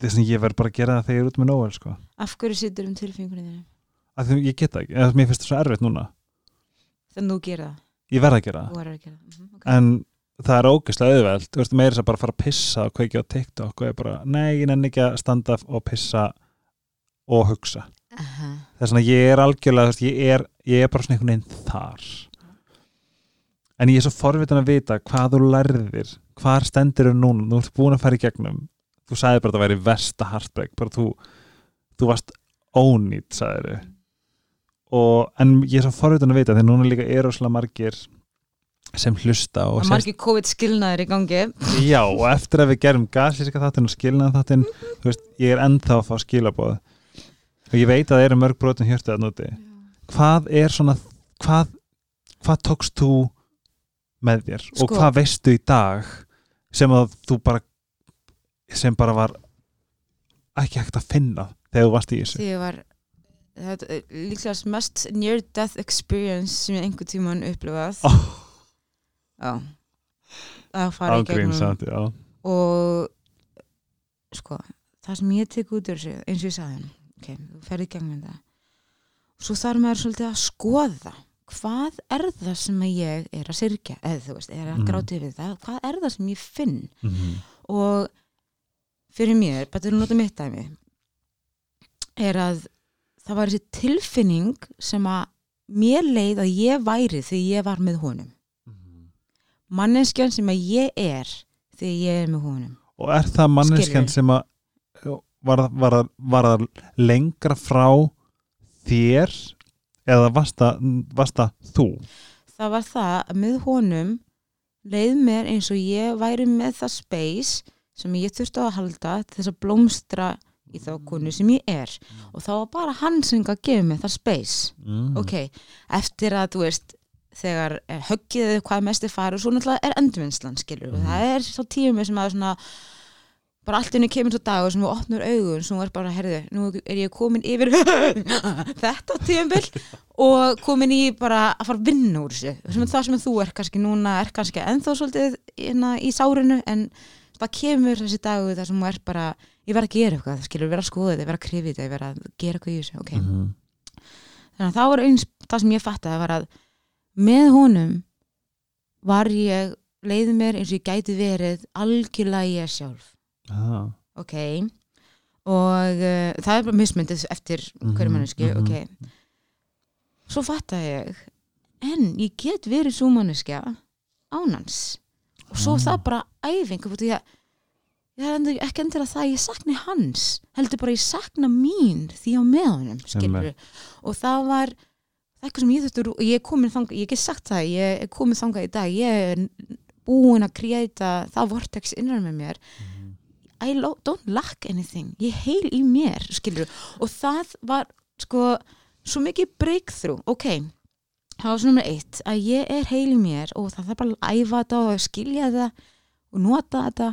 þess að ég verð bara að gera það þegar ég er út með Noel sko af hverju sittur um tilfinningunni þínu? að því ég geta ekki, mér finnst það svo erfitt núna þannig þú gerir það, ég verð að gera það, verður að gera það Mhm, ok. en það er ógeðslega auðveld, þú veist meira þess að bara fara að pissa og kveikja á TikTok og ég bara, nei, ég nenni ekki að standa og pissa og hugsa. Aha. það er svona, ég er algjörlega, veist, ég er ég er bara svona einhvern veginn þar. En ég er svo forvitin að vita hvað þú lærðir, hvar stendur þú núna, þú ert búin að fara í gegnum þú sagði bara að það væri versta heartbreak bara þú, þú varst ónýtt, sagði og, en ég er svo forvitin að vita því núna líka eru svona margir sem hlusta og Það er margir COVID skilnaðir í gangi. Já, og eftir að við gerum gaslýsika þáttinn og skilnaðan þáttinn þú veist, ég er ennþá að fá skilabóð og ég veit að það eru mörg brotin hjörtu að núti hvað er svona hvað, hvað tókst þú með þér? Og Sko. hvað veistu í dag sem að þú bara sem bara var ekki hægt að finna þegar þú varst í þessu? Ég var þetta er líklegast mest near death experience sem ég einhver tíman upplifað. Oh, að fara í gegnum samt, já. Og sko, það sem ég tek út úr þessu, eins og ég sagði hann ok, þú ferði í gegnum það og svo þarf maður svolítið að skoða hvað er það sem ég er að syrkja, eða þú veist, er að Mhm. gráti við það, hvað er það sem ég finn? Mm og fyrir mér, betur nota mitt dæmi er að það var þessi tilfinning sem að mér leið að ég væri þegar ég var með honum manneskjan sem að ég er þegar ég er með honum og er það manneskjan Skilurðu? sem að var, var, var það lengra frá þér eða varst það, þú það var það að með honum leið mér eins og ég væri með það space sem ég þurfti að halda þess að blómstra í þá konu sem ég er og þá var bara hann sem að gefa mér það space mm. ok, eftir að þú veist þegar er höggið eða hvað mest er farið og svo náttúrulega er endurvinnslan skilur Mhm. það er svo tími sem að svona bara allt inni kemur svo dagur sem þú opnur augun sem þú er bara, herðu, nú er ég komin yfir [LAUGHS] þetta tímabil og komin í bara að fara að vinna úr þessu, sem er það sem þú er kannski núna, er kannski ennþá svolítið hérna, í sárinu, en það kemur þessi dagur þar sem þú er bara ég verð að gera eitthvað, skilur, vera að skoða þetta, vera að krifi þetta, ég verð að gera eitthvað í þessu, ok mm. þannig að það var eins það sem ég fattaði var að með honum var ég leiði mér eins og ég gæti verið algjörlega ég sjálf ah. ok og uh, það er bara mismyndið eftir hverju Mhm, manneski mhm. ok svo fattaði ég en ég get verið svo manneskja ánans og svo Ah. það bara æfing út af því að ég er ekki endur að það að ég sakni hans heldur bara ég sakna mín því á með honum skilur og það var það eitthvað sem ég þurftur ég er komin þangað, ég get sagt það ég er komin þangað í dag, ég er búin að kreita það vortex innan með mér. I lo- don't lack anything, ég er heil í mér skilur, og það var sko, svo mikið breakthrough. Ok, það var svona nummer eitt að ég er heil í mér og það þarf bara að æfa þetta og skilja þetta og nota þetta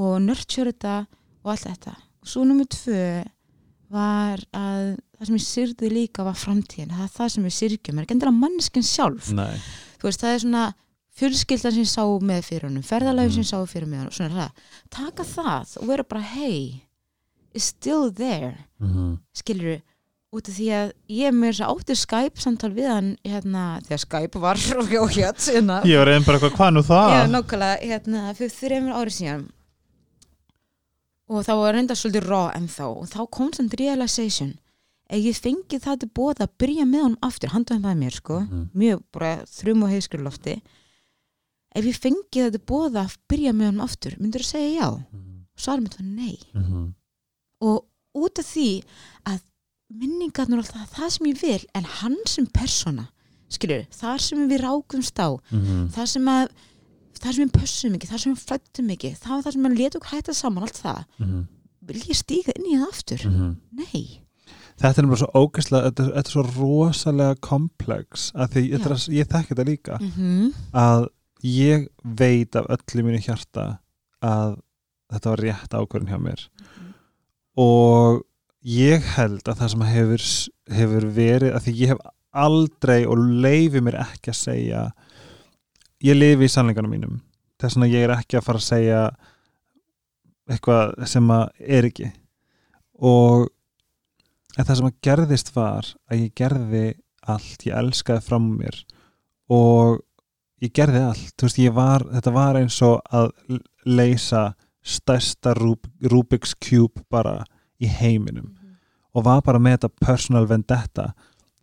og nurture þetta og allt þetta. Og svo nummer tvö var að það sem ég syrði líka var framtíðin, það er það sem ég syrgjum. Er ekki endilega manneskinn sjálf. Nei. þú veist, það er svona fjölskyldan sem ég sá með fyrir honum, ferðalagi sem ég sá fyrir mig það, taka það og vera bara, hey it's still there, Mm. skilur út af því að ég er þess að átti Skype samtal við hann, hérna þegar Skype var [LAUGHS] og hér, hérna. Ég var einn bara eitthvað, hvað nú það? Já, nákvæmlega, hérna, fyrir þreymur árið síðan. Og þá var reynda svolítið raw ennþá. Og þá kom samt realization ef ég fengi það til bóða að byrja með honum aftur, handaði það mér sko Mhm. mjög bara þrum og heiðskurlofti ef ég fengi það til bóða að byrja með honum aftur, myndur þú segja já Mhm. svarum mitt var nei Mhm. og út af því að minningarnir og alltaf það sem ég vil en hann sem persóna skilur, þar sem við rákumst á Mhm. það sem að það sem við pössum ekki, það sem við flættum ekki það var það sem við letum hætta saman allt það Mhm. vil ég stíga inn í það aftur Mhm. nei, Þetta er bara svo ógæslega, þetta, þetta er svo rosalega komplex að því að- ég þekki þetta líka. Mm að ég veit af öllu mínu hjarta að þetta var rétt ákvörðin hjá mér. Og ég held að það sem hefur, hefur verið, að því ég hef aldrei og leifi mér ekki að segja ég lifi í sannleikanum mínum. Þess vegna ég er ekki að fara að segja eitthvað sem að er ekki. Og en það sem að gerðist var að ég gerði allt, ég elskaði fram mér og ég gerði allt, veist, ég var þetta var eins og að leysa stærsta Rub Rubik's Cube bara í heiminum og var bara með þetta personal vendetta.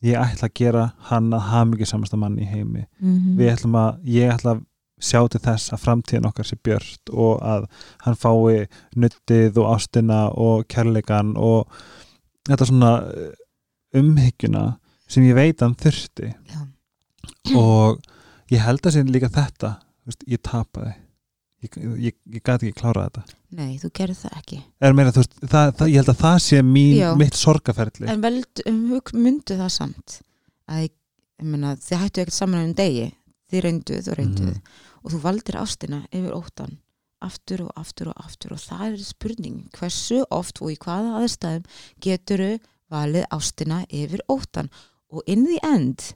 Ég ætla að gera hann að hafa mikið samasta mann í heimi. Mhm. við ætlum að, ég ætla að sjá til þess að framtíðin okkar sé björt og að hann fái nuttið og ástina og kærleikan og þetta svona eh, umhyggjuna sem ég veit að hann þurfti. Já. og ég held að sé líka þetta veist, ég tapaði. Ég, ég, ég gæti ekki klára þetta. Nei, þú gerir það ekki. Meira, veist, það, það, ég held að það sé mín, mitt sorgaferli en veld, um, hug- myndu það samt að þið hættu ekkert saman um degi. Þið reynduð og reynduð. Mhm. og þú valdir ástina yfir óttan aftur og aftur og aftur. Og það er spurning hversu oft og í hvaða aðstæðum geturu valið ástina yfir óttan og in the end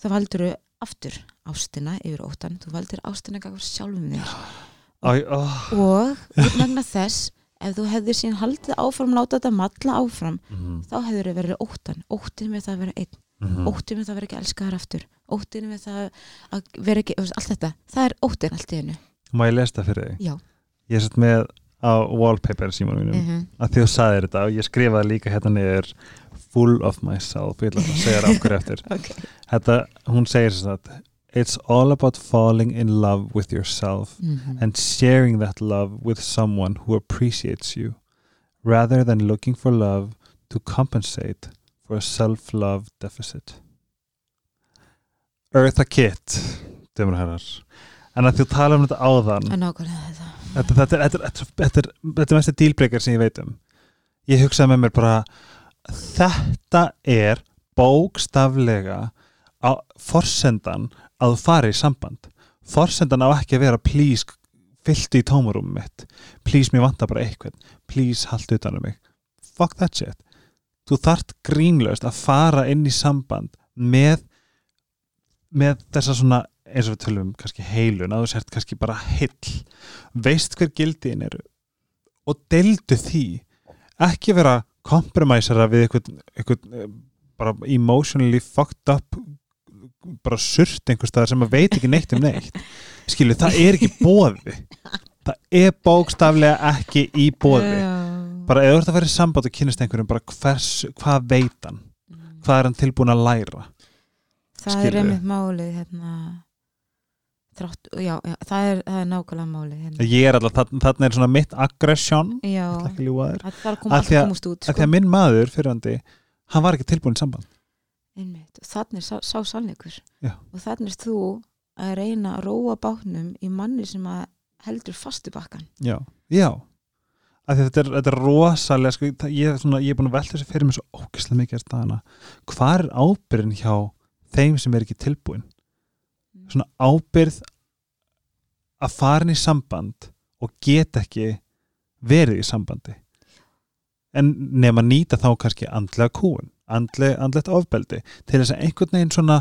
þá valduru aftur ástina yfir óttan, þú valdir ástina gafur sjálfum þér. Æ, oh. og vegna þess ef þú hefðir síðan haldið áfram láta þetta matla áfram, mm þá hefur þið verið óttan, óttin við það að vera einn. -hmm. óttin við það að vera ekki elskaðar aftur. Óttin við það að vera ekki allt þetta, það er óttin allt í hennu Má ég lesa það fyrir þig? já, Ég er sett með á wallpaper símanum mínum mm að því þú sagðir þetta og ég skrifaði líka hérna niður full of myself, ég ætla að segja það okkur eftir. [LAUGHS] Ok. Þetta, hún segir þess að it's all about falling in love with yourself Mhm. and sharing that love with someone who appreciates you rather than looking for love to compensate for a self-love deficit. Eartha Kitt dömur og herrar en að þú tala um þetta áðan. Þetta. Þetta, þetta, er- þetta, er- þetta, þetta, þetta mesti dílbreykar sem ég veit um. Ég hugsaði með mér bara þetta er bókstaflega á forsendan að þú fari í samband. Forsendan á ekki að vera please fylltu í tómarum mitt. Please mér vantar bara eitthvað. Please haltu utan um mig. Fuck that shit. Þú þart grínlaust að fara inn í samband með með þessa svona eins og við tölum um kannski heilun að þú sért kannski bara heill. Veist hver gildiðin eru og deildu því. Ekki vera kompromæsara við eitthvað, eitthvað eh, bara emotionally fucked up bara surt einhvers staðar sem að veit ekki neitt um neitt. Skilu, það er ekki bóði það er bókstaflega ekki í bóði bara ef þú ert að vera í samband og kynast einhverjum bara hvers, hvað veit hann? Mm. hvað er hann tilbúin að læra? Það Skilurðu? er einmitt málið hérna þrátt, já, já, það er, það er nákvæmlega málið hérna. ég er alltaf, þarna þarna er svona mitt aggression. Já, ég ætla ekki að ljúga þér. Það þarf að Af koma allt því að- komast út af því að minn maður fyrirandi, hann var ekki tilbúin í samband. Einmitt, og þannig er sá, sá Já. og þannig er þú að reyna að róa bátnum í manni sem að heldur fastu bakkan já, já. Þetta er, þetta er rosalega sko, ég, svona, ég er búin að velta þessi fyrir mig svo ógæslega mikið að staðana hvað er ábyrðin hjá þeim sem er ekki tilbúin svona ábyrð að fara inn í samband og geta ekki verið í sambandi. En nema nýta þá kannski andlega kúun andle, andlegt ofbeldi til þess að einhvern veginn svona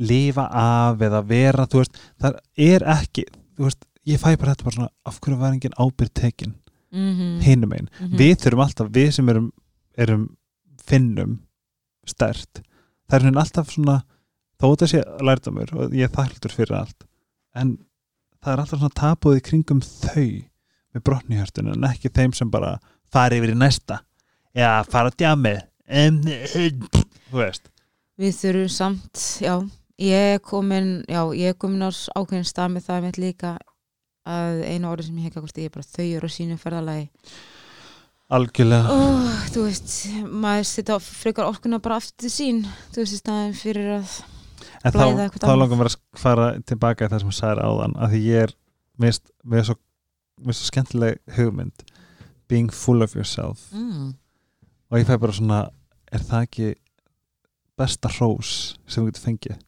lifa af eða vera þú veist, það er ekki veist, ég fæ bara þetta bara svona af hverju var engin ábyrð tekin? Mm -hmm. hinum einn, við þurfum alltaf við sem erum, erum finnum stert það er hérna alltaf svona þó þetta sé lærdamur og ég þakklútur fyrir allt en það er alltaf svona tapuð í kringum þau með brotnihjörtun en ekki þeim sem bara fara yfir í næsta. Eða fara á djamið um, þú veist. Við þurfum samt, já ég er komin, já, ég er komin á ákveðin stað með það með líka að einu orði sem ég hef ekki ég er bara þau eru á sínu ferðalagi. Algjörlega. Oh, þú veist, maður setja frekar orkuna bara aftur sín þú veist, í staðin fyrir að en þá, þá langum við að fara tilbaka í það sem hún sagði áðan að því ég er mist, mér er svo, mér er svo skemmtileg hugmynd being full of yourself. Mm. og ég fæ bara svona er það ekki besta hrós sem þú getur fengið?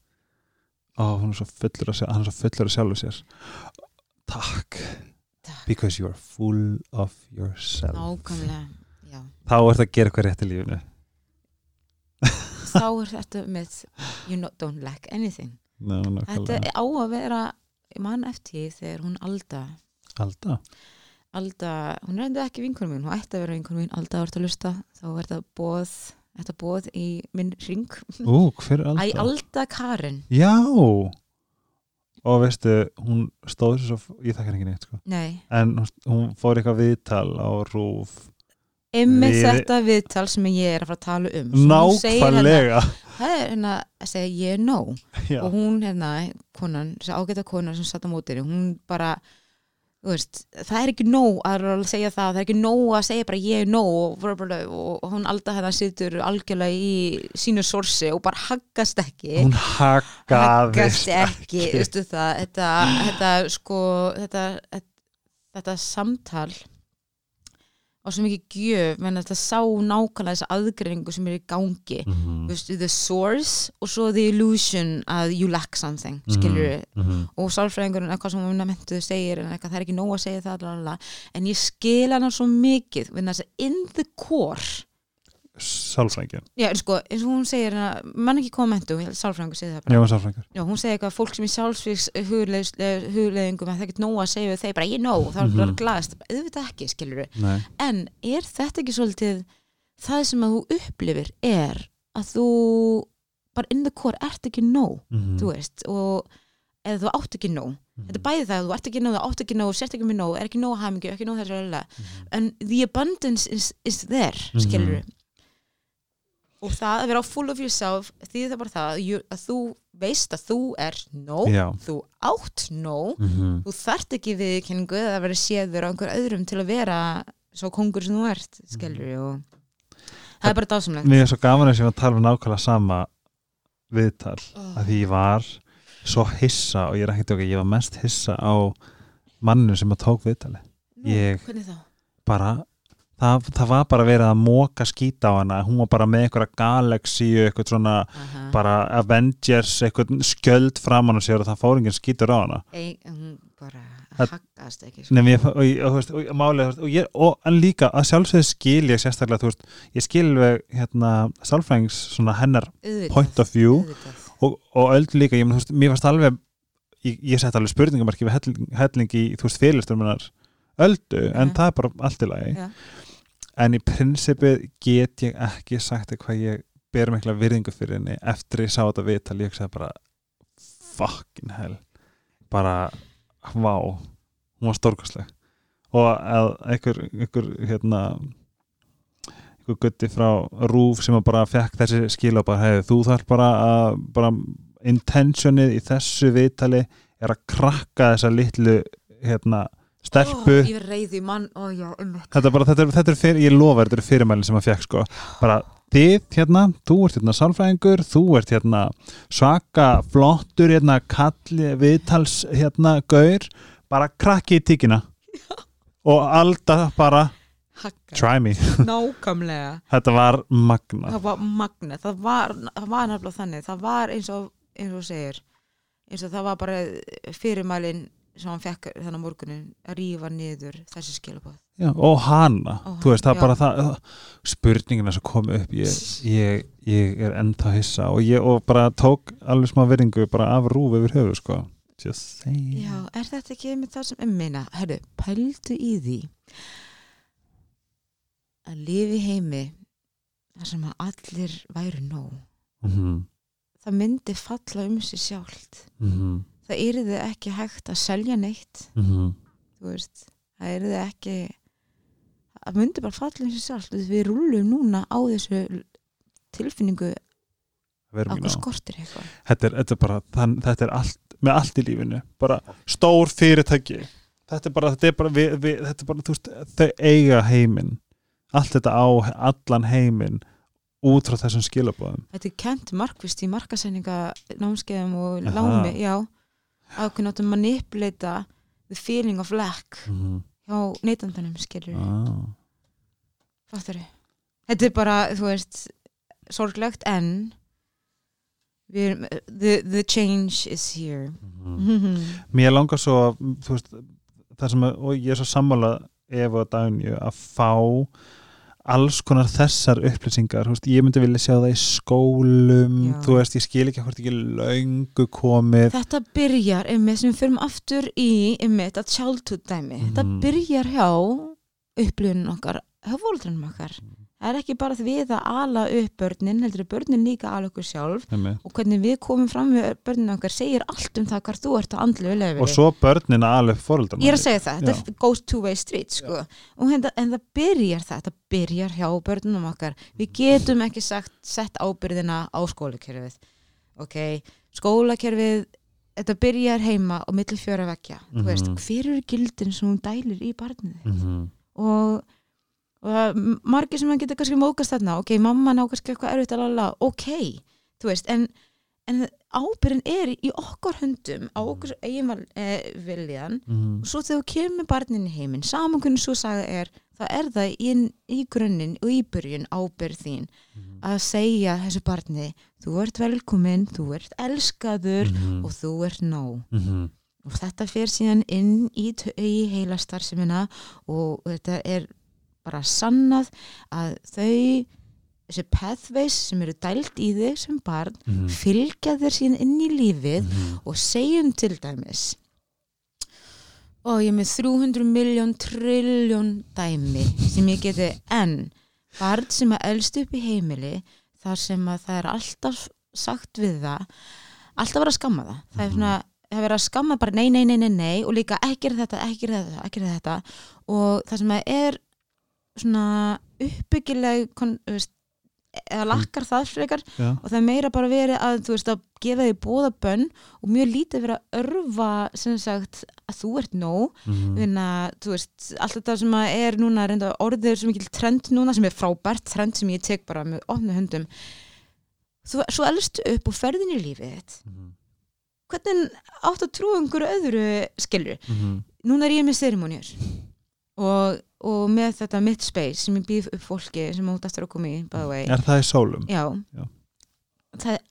Ó, hún er svo fullur að, hann er svo fullur að sjálfu sér. Takk. Because you are full of yourself. Nákvæmlega, já. Þá er það að gera eitthvað rétt í lífinu [LAUGHS] [LAUGHS] þá er þetta með you know, don't lack anything. Ná, þetta nákvæmlega. á að vera ég man eftir þegar hún Alda. Alda? Alda, hún er enda ekki vinkunum mín hún ætti að vera vinkunum mín, Alda vart að lusta þá er þetta bóð, þetta bóð í minn ring, Ú, hver er Alda? æ, Alda Karen. Já! Og veistu, hún stóð sér svo ég þakkar ekki neitt sko. Nei, en hún fór eitthvað viðtal á rúf ymmið Við- þetta viðtal sem ég er að fara að tala um. Hérna, nákvæmlega. Það er hérna að segja ég er Já. og hún hérna, konan, þessi ágæta konan sem satt á mótinu, hún bara veist, það er ekki nóg að segja það, það er ekki nóg að segja bara ég er nóg og, og hún alltaf hérna situr algjörlega í sínu sorsi og bara haggast ekki. Hún haggast ekki, veistu það? Þetta, þetta sko þetta, þetta, þetta samtal á svo mikið gjöf menn þetta sá nákvæmlega þessa aðgreiningu sem er í gangi Mhm. Þú veist, the source og svo the illusion að you lack something skilur Mhm. og sálfræðingurinn eitthvað sem hún mentuðu segir en eitthvað það er ekki nóg að segja það lalala. en ég skil hana svo mikið að in the core Sálfrængin já, sko, eins og hún segir mann ekki koma mentu, sálfræðingur segir það bara. Já, sálfrængur Já, hún segir eitthvað fólk sem í sjálfsvíks hugleðingum að það er ekki nóg að segja við þeir bara ég nóg, það er Mhm. bara glaðist auðvitað ekki, skilur Nei, en er þetta ekki svolítið það sem að þú upplifir er að þú bara in the core ert ekki nóg Mhm. þú veist, og eða þú átt ekki nóg. Þetta er bæði það, að þú ert ekki nóg, þú átt ekki nóg sért ekki með nóg, er ekki nóg hamingju, ekki nóg þessu mm en the abundance is, is there, Mhm. skilur og það að vera á full of yourself því það bara það að þú veist að þú er nóg Já þú átt nóg Mhm. þú þart ekki viðkenningu eða að vera séður á einhver öðrum til að vera svo kongur sem þú ert, skilur og það er bara dásamlegt Mér er svo gaman að ég var að tala um nákvæmlega sama viðtal Oh. að því ég var svo hissa og ég er ekkert okkur, ég var mest hissa á mannu sem að tók viðtali Nú, ég- hvernig þá? bara það, það var bara verið að móka skýta á hana hún var bara með einhverja galaxíu eitthvað svona Aha. bara Avengers eitthvað skjöld framan á sér og það fór enginn skýtur á hana Ei, hún bara haggast ekki sko. Nefn, ég, og, og, og, veist, og, og líka að sjálfsögðu skil ég sérstaklega þú veist, ég skil við hérna, sálfræðings svona hennar Auðvitað, point of view auðvitað. og, og öll líka, ég, veist, mér varst alveg ég, ég sett alveg spurningamarki við helling, helling í, þú veist, fyrirlistur minnar öldu, en það er bara allt í lagi Já. En í prinsipið get ég ekki sagt hvað ég ber mikla virðingu fyrir henni eftir ég sá þetta viðtal, ég sagði bara fucking hell. Bara, vá hún var stórkastleg og að einhver, einhver hérna einhver gutti frá Rúf sem bara fekk þessi skil og bara hefði þú þarf bara að bara intentionið í þessu viðtali er að krakka þessa litlu hérna stelpu. Er reyði mann, ó já, þetta er bara, þetta er, þetta er fyrir, ég lofa þetta er fyrirmælin sem að fekk sko, bara þið hérna, þú ert hérna sálfræðingur þú ert hérna svaka flottur hérna kalli viðtals hérna gaur, bara krakki í tíkina. [LAUGHS] Og alda bara Hagga, try me, [LAUGHS] þetta var magna það var magna, það var, það var nefnilega þannig, það var eins og eins og segir, eins og það var bara fyrirmælin sem hann fekk þannig morgunin að rífa niður þessi skilabóð Já, og hana, Og þú veist, það já. er bara það spurningina sem kom upp ég, ég, ég er ennþá hissa og ég og bara tók alveg smá virðingu bara af rúf yfir höfu sko. Just saying. Já, er þetta ekki með það sem um meina, herru, pældu í því að lifi heimi þar sem að allir væru nóg. Mm það myndi falla um sig sjálft. -hmm. Það yrði ekki hægt að selja neitt. Mm þú veist, það yrði ekki það myndi bara falla um sig sjálft. Við rúlum núna á þessu tilfinningu -hmm. að hvað skortir eitthvað. Þetta, er, þetta er bara þann, þetta er allt, með allt í lífinu. Bara stór fyrirtæki. Þetta er bara, þetta er bara, við, við, þetta er bara veist, þau eiga heiminn. Allt þetta á allan heiminn út frá þessum skilabóðum þetta er kent markvist í markasendinga námskeiðum og lámi já, ákveðin áttum manipulata the feeling of lack mm -hmm. hjá neytandanum skilur ah. fattur þetta er bara, þú veist sorglegt en við, the, the change is here mm mér langar svo að, veist, það sem að, og ég er svo sammála ef og daginu að fá alls konar þessar upplýsingar. Veist, ég myndi vilja sjá það í skólum. Já. þú veist, ég skil ekki hvort ekki löngu komið. Þetta byrjar einmitt sem við fyrum aftur í einmitt að childhood dæmi. Þetta Mhm. byrjar hjá upplifun okkar hjá fóldrunum okkar það er ekki bara því við að ala upp börnin heldur er börnin líka að ala okkur sjálf. Einmitt. og hvernig við komum fram við börnin okkar segir allt um það hvar þú ert að andlu og svo börnin að alveg fóröldar ég er að segja það, þetta goes two way street sko. hérna, en það byrjar það þetta byrjar hjá börnunum okkar. Við getum ekki sagt, sett ábyrðina á skólakerfið. Ok, skólakerfið þetta byrjar heima og milli fjöra vekja veist, Mhm. hver eru gildin sem hún dælir í barnið mm -hmm. og, og það er margir sem hann getur kannski mókast þarna ok, mamma ná kannski eitthvað erfitt að lala ok, þú veist, en en ábyrðin er í okkar höndum á okkur eigin val, eh, viljan. Mhm, og svo þegar þú kemur barnin í heiminn saman hvernig svo saga er þá er það í, í grunninn og í byrjun ábyrð þín mhm, að segja þessu barni þú ert velkominn, þú ert elskaður mhm, og þú ert nóg. Mhm, og þetta fer síðan inn í, í heilastarfsemina og þetta er bara sannað að þau þessi pathways sem eru dælt í þig sem barn mhm, fylgja þér síðan inn í lífið mhm, og segjum til dæmis og ég með 300 miljón trilljón dæmi sem ég geti [LAUGHS] en barn sem að elst upp í heimili þar sem að það er alltaf sagt við það alltaf verið að skamma það. Það er svona það er verið að skamma bara nei, nei, nei, nei, nei og líka ekki er þetta, ekki er þetta, ekki er þetta. Og það sem að er svona uppbyggileg kon, veist, eða lakkar það frekar já, og það er meira bara verið að þú veist að gefa því bóða bönn og mjög lítið verið að örfa sem sagt að þú ert nóg. Mhm, þannig að þú veist allt þetta sem er núna reynda orðið sem ekki trend núna sem er frábært trend sem ég tek bara með ofnu höndum. Þú, svo elstu upp og ferðin í lífið þitt. Mhm, hvernig átt að trúa einhverju öðru skilur mhm, núna er ég með ceremonjur og, og með þetta mitt space sem ég býð upp fólki sem út eftir að koma í er það í sólum? já, Já. það er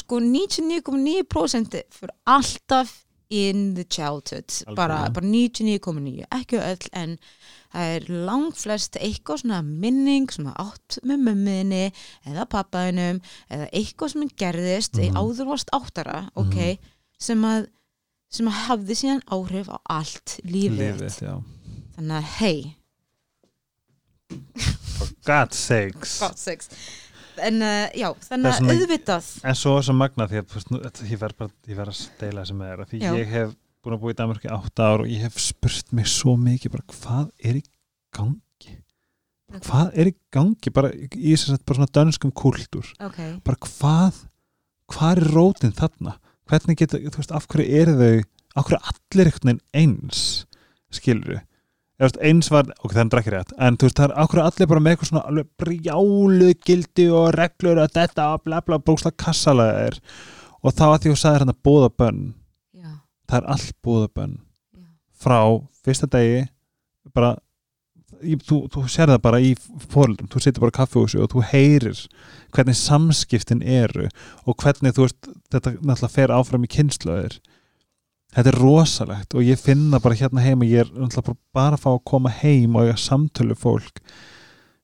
sko 99,9% fyrir alltaf in the childhood bara, Algjörlega. bara 99,9 ekki öll en það er langt flest eitthvað svona minning sem að átt með mömmuðinni eða pappaðinum eða eitthvað sem gerðist Mhm. mm áður varst áttara ok, sem að sem að hafði síðan áhrif á allt lífið, lífið, já þannig að hei for God's sakes. God sakes. En uh, já, þannig að auðvitað en svo svo magna því að veist, nú- ég verð bara ég verð að steila þessu með þér því Já. ég hef búin að búa í Danmarku í átta ár og ég hef spurt mig svo mikið bara hvað er í gangi? Hvað er í gangi? Bara í þess að bara svona dönskum kúltúr. Ok, bara hvað hvað er rótin þarna? Hvernig geta, þú veist, af hverju eru þau af hverju er allir einhvern veginn eins skilur við eins var, ok, það er ekki rétt en þú veist, það er hverju allir bara með eitthvað svona alveg brjálu gildi og reglur að þetta og bla bla bóksla kassalega er. Og þá að því þú sagðir hann að bóða bönn já, það er allt bóða bönn já. Frá fyrsta degi bara í, þú, þú sér það bara í fóröldum þú situr bara á kaffehúsi og þú heyrir hvernig samskiptin eru og hvernig þú veist þetta náttúrulega fer áfram í kynnslöðir þetta er rosalegt og ég finna bara hérna heima ég er náttúrulega bara, að fá að koma heim og ég að samtölu fólk.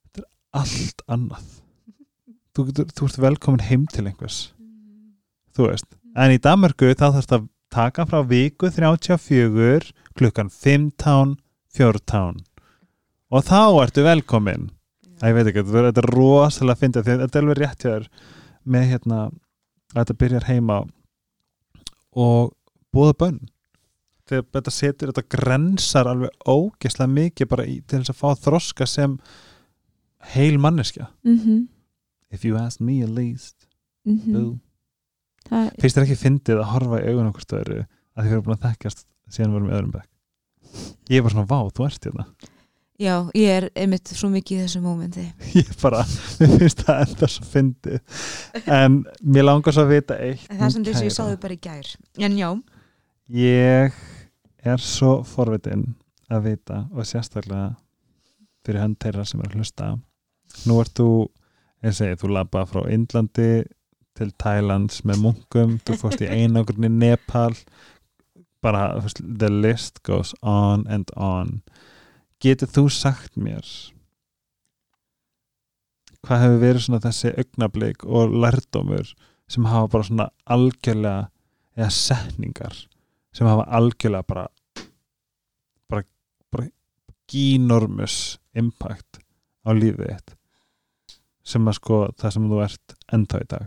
Þetta er allt annað. Þú, getur, þú ert velkomin heim til einhvers. Þú veist. En í Danmarku þá þarfst að taka frá viku 34 klukkan 15 14 og þá ertu velkomin. Æ, ég veit ekki, þetta er- rosalega fyndið að þetta er alveg rétt hjá þér með hérna að þetta byrjar heima. Og búða bönn. Þegar þetta setur, þetta grensar alveg ógeslega mikið bara í, til þess að fá þroska sem heil manneskja. Mm -hmm. if you ask me at least. Mm það, finnst þér ekki fyndið að horfa í augun okkur stöðru að þið fyrir búin að þekkjast síðan við erum í öðrum bekk. Ég er bara svona, vá, þú ert hérna. Já, ég er einmitt svo mikið í þessu mómenti. [LAUGHS] Ég bara, mér finnst það enda svo fyndið. En mér langar svo að vita eitt það er sem þess að ég sáðu bara í gær. En já, ég er svo forvitin að vita og sérstaklega fyrir hönd þeirra sem er að hlusta. Nú ert þú, ég segi, þú labba frá Indlandi til Thailands með munkum, þú fórst í einangrun í Nepal. Bara, the list goes on and on. Getur þú sagt mér hvað hefur verið svona þessi augnablík og lærdómur sem hafa bara svona algjörlega eða setningar sem hafa algjörlega bara bara, bara ginormus impact á lífið þitt sem að sko það sem þú ert ennþá í dag.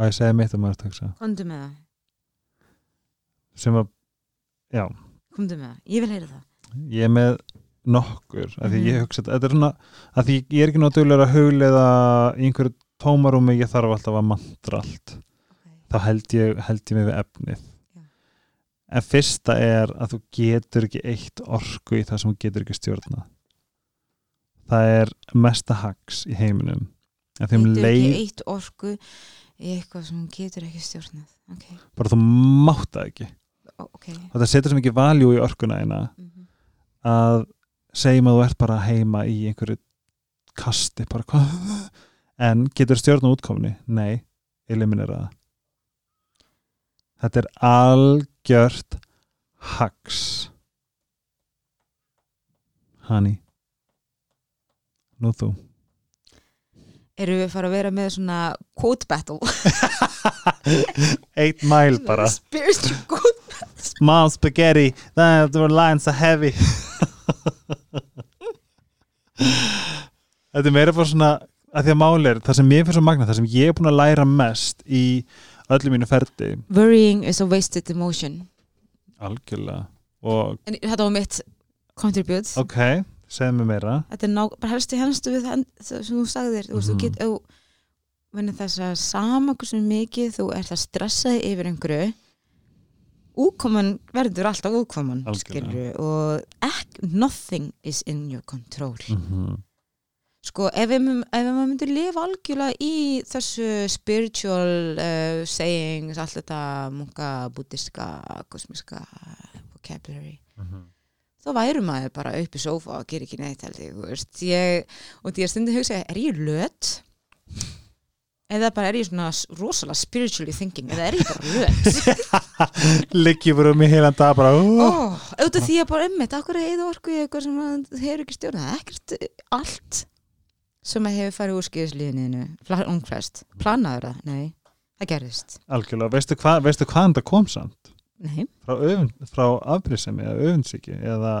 Og ég segi mitt að maður að hugsa. Komdu með það. Sem að, já, komdu með það, ég vil heyra það. Ég er með nokkur af því Mhm. ég hugsa, þetta er svona af því ég er ekki náttúrulega að huglega í einhverju tómarúmi, ég þarf alltaf að mantra allt. Okay. þá held ég, held ég mig við efnið. Já. en fyrsta er að þú getur ekki eitt orku í það sem þú getur ekki stjórna það er mesta hags í heiminum. Getur leið ekki eitt orku í eitthvað sem getur ekki stjórnað. Ok, bara þú mátt það ekki. Ó, ok. Og það setur svo mikið valjú í orkuna eina mm að segjum að þú ert bara heima í einhverju kasti bara hvað? En getur stjórna útkomni? Nei, eliminera það. Þetta er algjört hags Honey. Nú þú. Erum við fara að vera með svona quote battle? [LAUGHS] Eight mile bara. Spiritual quote Small spaghetti, the lines are heavy [LAUGHS] Þetta er meira bara svona að því að máli er, það sem ég fyrir svo magna það sem ég er búin að læra mest í öllu mínu ferdi Worrying is a wasted emotion. Algjörlega. Og En þetta var mitt contribute. Ok, segð mér meira. Þetta er ná, bara helst í henstu við það sem þú sagðir. Þú veist, þú Mhm. get, þú Venni þess að sama hversu mikið þú ert að stressa þig yfir einhverju úkoman verður alltaf úkoman og ek, nothing is in your control. Mm sko ef við myndum lifa algjörlega í þessu spiritual uh, sayings, allt þetta munka, buddhiska, kosmiska vocabulary þá væri maður bara upp í sófa og gerir ekki neitt held ég, og því að stundum hugsa, er ég löt? Eða bara er ég svona rosalega spiritually thinking eða er ég bara löt? [LAUGHS] liggi bara um í heilan dag bara oh. auðvitað því að bara ummitt, akkur er eða orku í eitthvað sem hefur ekki stjórnað ekkert eh, allt sem hefur farið úr skýðisliðinu ungflest, planaður það? Nei, það gerðist algjörlega, veistu, hva, veistu hvaðan það kom samt? Nei, frá, frá afbrísemi eða öfundsíki eða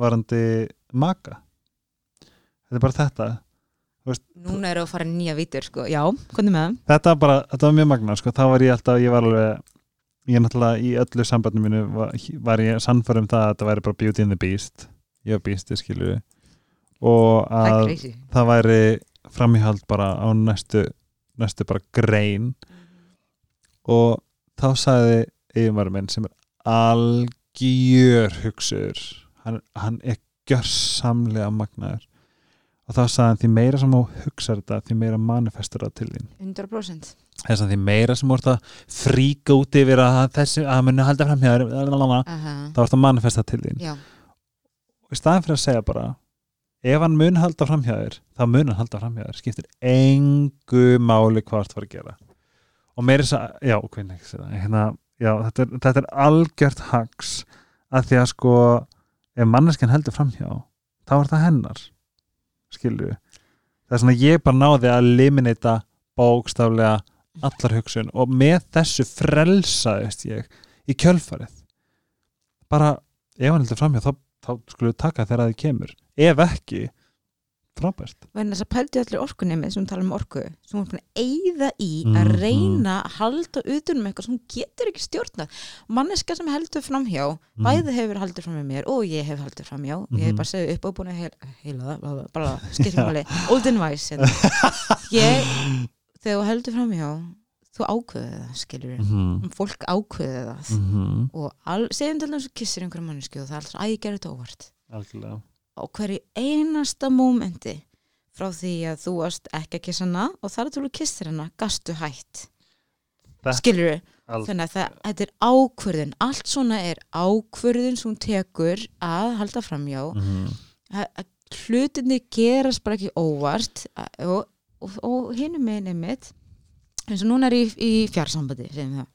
varandi maka þetta er bara þetta núna eru að fara nýja vítur sko, já, hvernig með það? þetta var bara, þetta var mjög magna sko. þá var ég alltaf, ég var alveg ég náttúrulega í öllu sambandinu mínu var, var ég sannfærum um það að þetta væri bara beauty and the beast. Ég var beastið skilju og Það að crazy. það væri framíhald bara á næstu næstu bara grein. Og þá sagði yfirmaður minn sem er algjör hugsuður. Hann, hann er gjörsamlega magnaður og þá sagði hann því meira sem þú hugsar þetta því meira manifestur það til þín. 100% þess að því meira sem ert að fríka út yfir að þessi að muni halda fram þér lalalala, Aha. þá ert að manifesta til þín. Já, og í staðan fyrir að segja bara ef hann mun halda fram hjá þér þá mun hann halda fram hjá þér. Skiptir engu máli hvað það var að gera. Og meira þess að, já, það. Hérna, já, þetta er, þetta er algjört hags að því að sko ef manneskjan heldur fram hjá þá er það hennar skilju það er svona ég bara náði að liminita bókstaflega allar hugsun og með þessu frelsaðist ég í kjölfarið. Bara ef hann heldur fram hjá þá, þá skulle við taka þegar að þið kemur. Ef ekki, frábært þess að pældu allir orkunemi sem við tala um orku, sem hún er búin að eyða í að Mhm. reyna að halda utan um eitthvað sem hún getur ekki stjórnað manneska sem heldur framhjá Mhm. bæði hefur heldur fram með mér og ég hef heldur framhjá ég hef Mhm. bara segið upp og búin að heila, heila það bla, bla, bla, skiptir máli, old and wise hérna. [LAUGHS] ég, þegar þú heldur framhjá þú ákveðið það, skilur við Mhm. fólk ákveðið það Mhm. og al, segjum til þess að kissir einhverja mannesku og það er alltaf að þetta á hverju einasta mómenti frá því að þú varst ekki að kissa hana og þar að þú kissir hana gastu hætt. Þetta- skilur Al- þannig að það, þetta er ákvörðun. Allt svona er ákvörðun sem hún tekur að halda framjá Mhm. að, að hlutinni gerast bara ekki óvart og, og, og hinum meginn einmitt eins og núna er ég í, í fjarsambandi segjum það,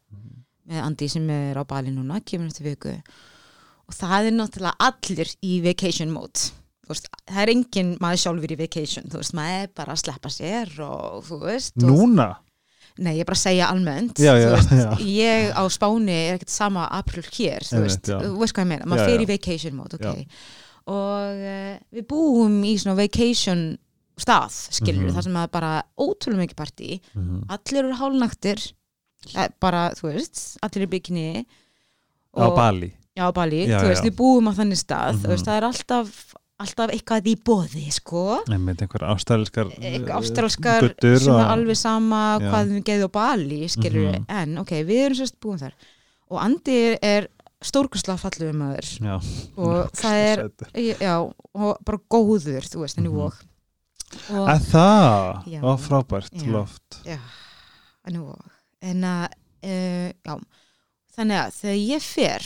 með Andi sem er á bali núna, kemur eftir viku og það er náttúrulega allir í vacation mode. Veist, það er enginn maður sjálfur í vacation. Þú veist, maður er bara að sleppa sér og þú veist núna? Nei, ég er bara að segja almennt. Já, já, veist, já. ég á Spáni er ekkert sama april hér þú veist, hvað ég meina, maður fer í vacation mode ok, Já. og uh, við búum í svona vacation stað, skilur Mhm. þar sem maður bara ótrúlega mikið partí. Mhm. allir eru hálnaktir eh, bara, þú veist, allir í bygginni á Bali já, Bali, Já, þú veist, við búum á þannig stað Mhm. þú veist, það er alltaf alltaf eitthvað í bóði, sko. Einhver ástralskar eitthvað ástralskar sem er alveg sama Já. hvað við geðum á Bali, skilur Mhm. en ok, við erum sérst búin þar. Og Andi er stórkustlega falluðu maður. Já, og [LAUGHS] það er já, og bara góður, þú veist, henni Mhm. og. Að það, og frábært loft. En að, uh, já. Þannig að þegar ég fer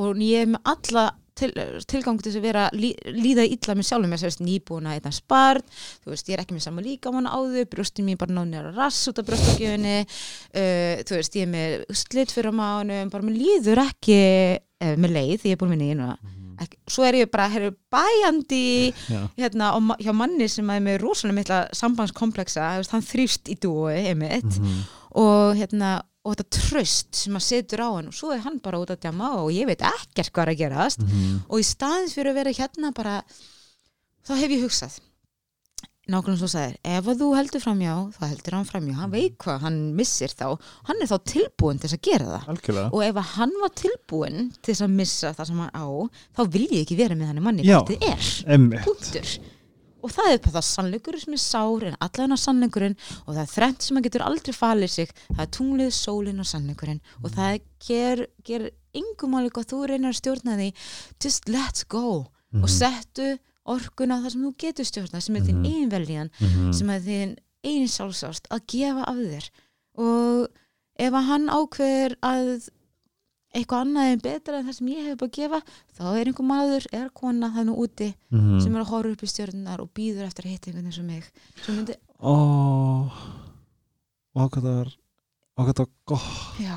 og ég er með alla til, tilgang til þess að vera lí, líða illa með sjálfum þú veist, nýbúin að eitthvað spart þú veist, ég er ekki með sama líkamann áður. Brjóstin mín bara náni að rass út af brjóstakjöfunni uh, þú veist, ég er með slitt fyrir á mánum, bara mér líður ekki uh, með leið, ég er búin með nýjum ekki, svo er ég bara, herru, bæjandi hérna, og hjá manni sem er með rosalega mikla sambandskompleksa hann þrýst í dúi, einmitt Mhm. og hérna og þetta tröst sem að setur á hann og svo er hann bara út að djama og ég veit ekkert hvað er að gerast Mhm. og í staðins fyrir að vera hérna bara þá hef ég hugsað nákvæmlega svo sagðir, ef að þú heldur framjá þá heldur hann framjá, hann veit hvað hann missir þá, hann er þá tilbúin til þess að gera það. Algjörlega. Og ef að hann var tilbúin til þess að missa það sem hann á þá vil ég ekki vera með hann manni Já. hvort þið er. punktur. Og það er bara það sannleikur sem er sár en allavega sannleikurinn og það er þrennt sem að getur aldrei falið sig. Það er tunglið, sólinn og sannleikurinn. Og það ger, ger yngum alveg hvað þú reynir að stjórna því. Just let's go. Mhm. og settu orkuna á það sem þú getur stjórna sem er þín Mhm. eigin veljan Mhm. sem er þín eigin sjálfsást að gefa af þér og ef að hann ákveður að eitthvað annað er betra en það sem ég hef bara að gefa þá er einhver maður eða kona þannig úti Mhm. sem er að horfa upp í stjörnunar og býður eftir að hitta einhvern eins og mig sem myndi, Ó, og hvað það var og hvað það var gott já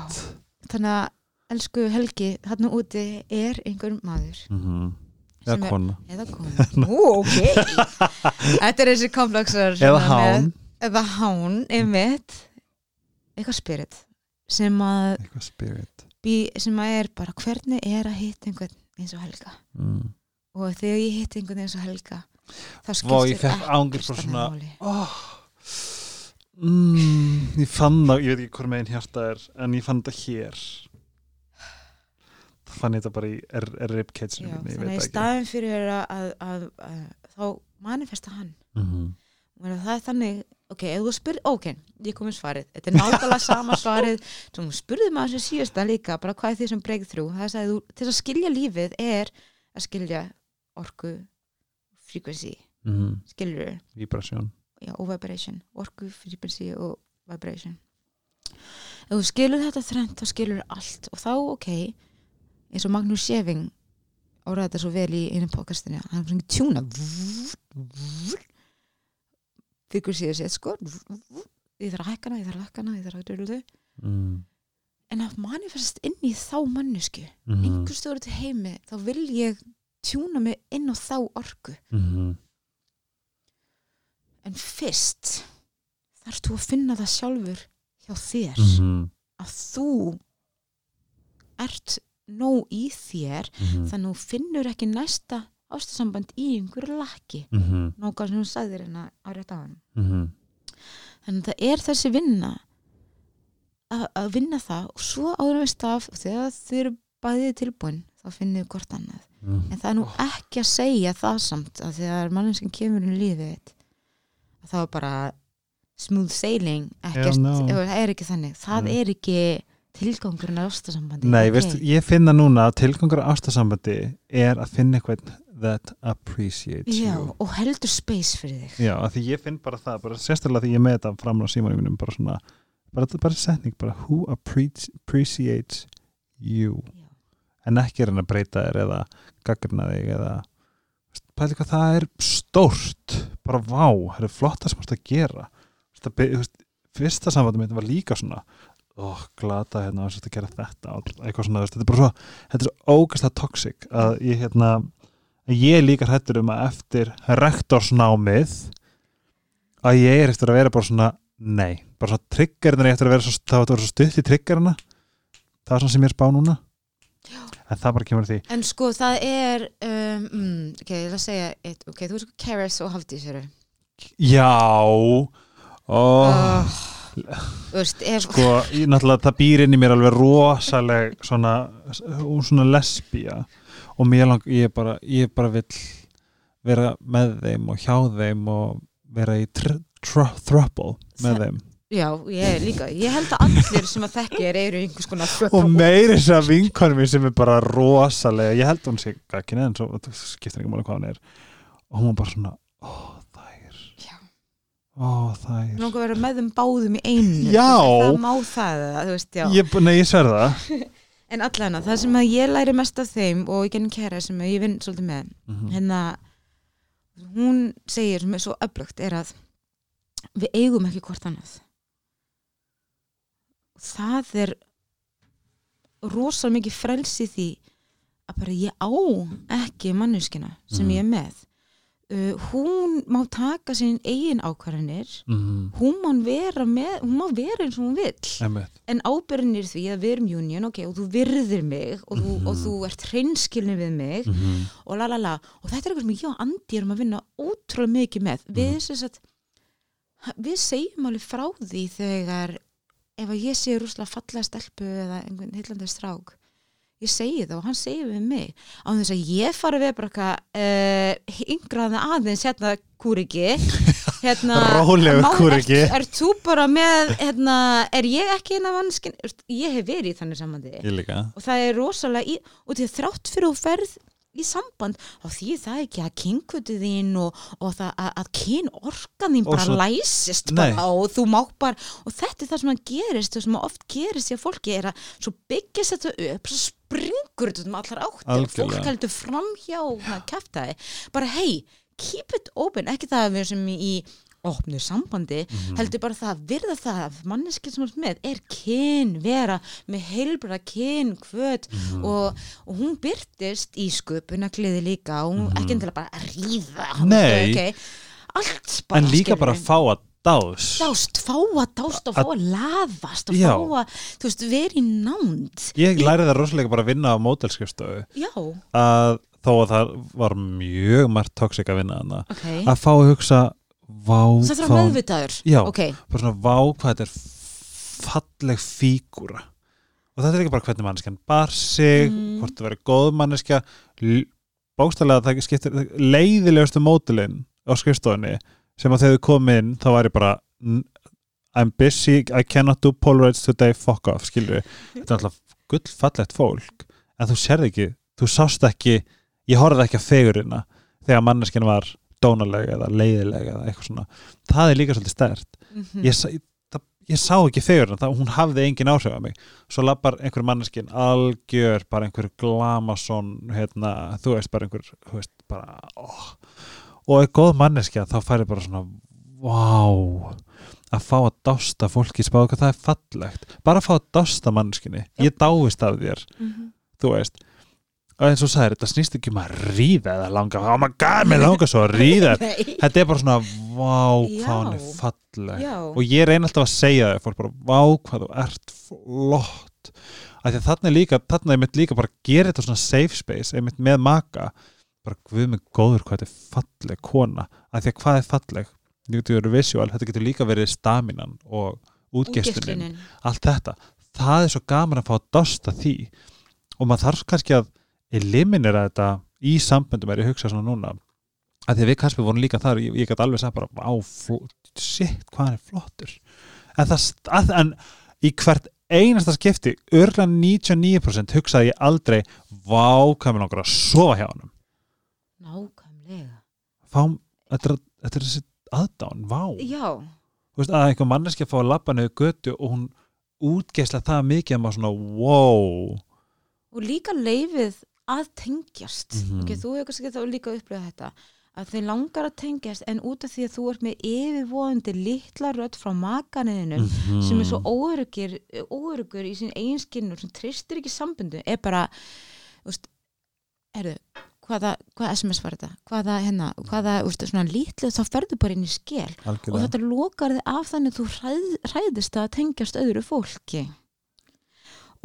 þannig að elsku Helgi þarna úti er einhver maður Mhm. Sem eða er- kona eða [LAUGHS] kona, nú ok. Þetta er þessi komplexar eða hán. Eða hán, einmitt. Eitthvað spirit. Sem að, eitthvað spirit. Bý, sem að er bara hvernig er að hitta einhvern eins og Helga? Mm. og þegar ég hitt einhvern eins og Helga þá ekkert bara annað svona- oh. mm, ég fann það ég veit ekki hvort megin hjarta er en ég fann þetta hér. það fann ég þetta bara í Já, ég þannig að í staðin fyrir að, að, að, að þá manifesta hann. Mhm. og það er þannig, ok, spyrir ok, ég kom með svarið, þetta er nákvæmlega sama [LAUGHS] svarið, þú spurði maður sem síðasta líka, bara hvað er því sem sagði þú, til að skilja lífið er að skilja orku frequency, Mhm. skilur Vibration. Já, og vibration, orku, frequency og vibration. Ef þú skilur þetta þrennt, þá skilur allt. Og þá, ok, eins og Magnús Sjefing orðaði þetta svo vel í einu podcastinu, hann er svona tjúna fyrir síður sér, sko ég þarf að hækka hana, ég þarf að hækka hana, ég þarf að dörlu mm. en að manifest inn í þá mannesku Mhm. einhver stóri til heimi, þá vil ég tjúna mig inn á þá orku Mhm. en fyrst þarf þú að finna það sjálfur hjá þér Mhm. að þú ert nóg í þér Mhm. þannig að þú finnur ekki næsta ástasamband í einhverju lakki Mhm. nákvæmlega sem hún sagði hérna á rétt á hann Mhm. þannig að það er þessi vinna að, vinna það og svo áður við staf þegar þið eru bæðið tilbúin þá finnið þið hvort annað Mhm. en það er nú ekki að segja það samt að þegar manneskinn kemur í lífið það er bara smooth sailing ekkert, Já, no. það er ekki þannig það Nei. er ekki tilgangurinn af ástasambandi? Nei, ok? veistu, ég finna núna að tilgangur á ástasambandi er að finna eitthvað that appreciates Já, you. og heldur space fyrir þig. Já, af því ég finn bara það, bara sérstaklega því ég með þetta fram á símanum mínum, bara svona bara, bara setning, bara who appreci- appreciates you. Já. en ekki er hann að breyta þér eða gaggrina þig eða pæli hvað það er stórt. Bara vá, það er flotta sem þú ert að gera. Þú veist, að be- þú veist, fyrsta samvættum mitt var líka svona ó, glata hérna og að gera þetta eitthvað svona, þetta er bara svo þetta er svo ógæslega toxic að ég hérna ég líka hrættur um að eftir rektorsnámið að ég er eftir að vera bara svona nei, bara svona triggerinn er eftir að vera svo, það var að vera svo stutt í triggerina það er svona sem ég er spá núna. En það bara kemur því. En sko það er um, mm, ok, ég ætla að segja eitt, ok, þú er sko Karis og Hafdís eru. Já. Og Þú veist, ef sko, ég, náttúrulega það býr inn í mér alveg rosaleg svona, svona lesbía og mér lang, ég bara ég bara vill vera með þeim og hjá þeim og vera í tr tr throuple með þeim já, ég líka ég held að allir sem að þekkir eru einhvers konar og meiri þess að vinkonum mín sem er bara rosalega ég held að hún sé ekki neðan það skiptir ekki máli hvað hann er og hún var bara svona, ó þær Já. Ó þær Nú að vera með þeim báðum í einu Já. það má það, þú veist, já ég, nei, ég sver það [LAUGHS] en allan það sem að ég læri mest af þeim og ég genn kæra sem að ég vinn svolítið með Mhm. hérna hún segir sem er svo öflugt er að við eigum ekki hvort annað það er rosa mikið frelsi í því að bara ég á ekki manneskina sem Mhm. ég er með uh, hún má taka sín eigin ákvarðanir Mhm. hún má vera með hún má vera eins og hún vill Einmitt. en ábyrðinir því að við erum union ok, og þú virðir mig og þú, Mhm. og þú ert hreinskilni við mig Mhm. og la la la og þetta er eitthvað sem ég og Andi erum að vinna ótrúlega mikið með við, Mhm. sagt, við segjum alveg frá því þegar ef að ég sé rúslega fallega stelpu eða einhvern hillandi strák ég segi það og hann segir við mig. Á þess að ég fari við bara eitthvað uh, yngraði aðeins hérna kúriki. [LAUGHS] Hérna, Rólegur má- kúriki. ert, ert þú bara með hérna, er ég ekki eina vannskin ég hef verið í þannig samandi og það er rosalega í, og því þrátt fyrir að ferð í samband. Þá því það ekki að kynkvötu þín og, og það að, að kyn orkan þín Og bara svo- læsist bara og þú má bara og þetta er það sem að gerist það sem að oft gerist í að fólki er að svo byggjast þetta upp svo springur þetta um allar áttir. Og fólk heldur framhjá kæftæði bara hei, keep it open. Ekki það að við sem í opnu sambandi, Mhm. heldur bara það að virða það að manneskið sem er með er kyn vera með heilbrða kyn kvöt Mhm. og, og hún byrtist í sköpuna kliði líka og hún ekki endilega bara að ríða Mhm. Nei. okay. allt bara en líka bara að fá að dás dást, fá að dást og fá að laðast og Já. fá að, þú veist, vera í nánd ég lærið það rosalega bara að vinna á mótelskjöfstofu já, að þó að það var mjög margt toxic að vinna hana ok að fá að hugsa vá það hvað- meðvitaður Já. ok, bara svona vá hvað þetta er falleg fígúra og þetta er ekki bara hvernig manneskjan bar sig Mhm. hvort það verið góð manneskja bókstælega það skiptir leiðilegustu mótilinn á skrifstofunni sem að þegar þau kom inn þá var ég bara "N- I'm busy, I cannot do Polaroids today, fuck off, skilur þetta er alltaf gullfallegt fólk en þú sérði ekki, þú sást ekki ég horfði ekki að fegurina þegar manneskjan var dónaleg eða leiðileg eða eitthvað svona, það er líka svolítið stert ég, sa- ég, það, ég sá ekki fegurina það, hún hafði engin áhrif á mig. Svo lappar einhver manneskinn algjör bara einhver glamason hérna, þú veist bara einhver veist, bara, oh. og er góð manneskja þá færi bara svona vá að fá að dásta fólki spáðu hvað það er fallegt. Bara að fá að dásta manneskinni ég dáist af þér, Mhm. þú veist og eins og sagðir, þetta snýst ekki um að ríða eða langa, oh my god, mér langar svo að ríða þetta. Er bara svona vá Já. hvað hann er falleg. Og ég reyna alltaf að segja það fólk bara, vá hvað þú ert flott. Af því að þarna er líka, þarna er mitt líka bara að gera þetta svona safe space, einmitt með maka. Bara guð mig góður hvað þetta er falleg kona, af því að hvað er falleg? Þetta getur visual, þetta getur líka verið staminan og útgestunin allt þetta, það er svo gaman að fá að dosta því. Og maður þarf kannski að eliminera þetta í samböndum er ég að hugsa svona núna. Að því við kannski vorum líka þar ég, ég gæti alveg sagt bara, á, shit, hvað hann er flottur. En, það, en í hvert einasta skipti, örgla 99% hugsaði ég aldrei vá, hvað mér langar að sofa hjá hann nákvæmlega. Fá, þetta er, þetta er þessi aðdán, vá. Já, veist, að einhver manneski að fá að labba niður götu og hún útgeisla það mikið að maður svona, wow. Og líka leifið að tengjast. Mhm. ok, þú hefur kannski þá líka upplifað þetta að þeir langar að tengjast en út af því að þú ert með yfirvóðandi litla rödd frá makaniðinu Mhm. sem er svo óörugur, óörugur í sín eigin skinnur sem tristir ekki sambundu er bara veist, erðu hvaða, hvaða SMS var þetta? Hvaða, hérna, hvaða, veist, svona litlu þá ferðu bara inn í skell og algjörlega. þetta lokar þið af þannig að þú hræð, hræðist að tengjast öðru fólki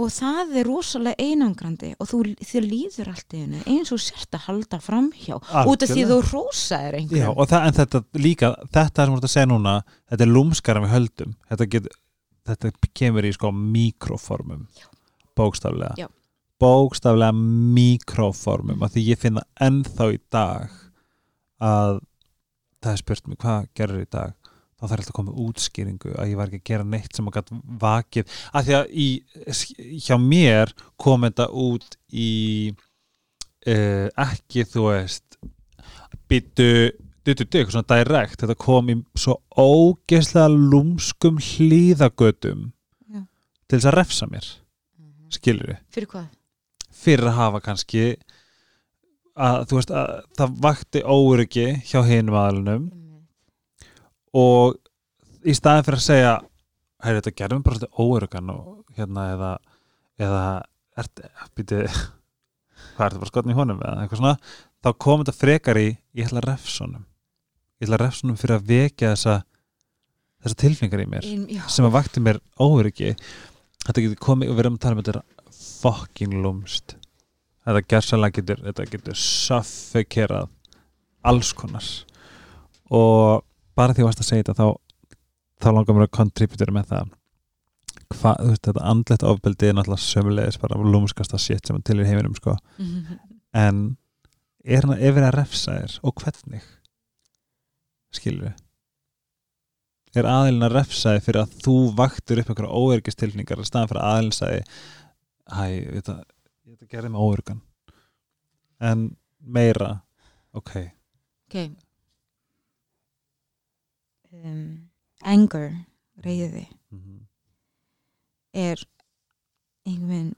og það er rosalega einangrandi og þú, þér líður allt í hennu eins og sért að halda framhjá út af því þú rósaðir Já, einhverjum og það, en þetta líka, þetta sem þú ert að segja núna, þetta er lúmskar en við höldum, þetta, get, þetta kemur í sko mikroformum bókstaflega. Já. bókstaflega mikroformum af því ég finna ennþá í dag að það er spurt mig hvað gerir í dag þá þarf alltaf að koma útskýringu að ég var ekki að gera neitt sem að gætt vakið. Af því að í, hjá mér kom þetta út í uh, ekki þú veist byttu dutu dug, svona direkt, þetta kom í svo ógeðslega lúmskum hlýðagötum Já. til þess að refsa mér. Skilur við, Fyrir hvað? fyrir að hafa kannski að þú veist að það vakti óryggi hjá hinum aðalunum og í staðin fyrir að segja heyr, þetta gerðum bara svolítið óöryggan og hérna eða eða ert, býti [LAUGHS] hvað er þetta bara skotn í honum eða eitthvað svona þá kom þetta frekar í ég ætla að refsonum ég ætla að refsonum fyrir að vekja þessa þessa tilfinningar í mér já, sem að vakti mér óöryggi. Þetta getur komið og við erum að tala um þetta fucking lúmst þetta gerðsannlega getur þetta getur suffokerað alls konar. Og bara því að varst að segja þetta þá, þá langar mér að kontributora með það. Hvað, þú veist, þetta andlegt ofbeldi er náttúrulega sömulegis bara lúmskasta shit sem til í heiminum sko. [LAUGHS] En er hann að ef er að refsa þér og hvernig? Skilur við? Er aðilin að refsa þér fyrir að þú vaktur upp einhverja óörgistilningar í staðan fyrir að aðilin sagði hæ, þetta, þetta gerði mig óörgan en meira ok, ok um, anger reyði mhm, er einhvern veginn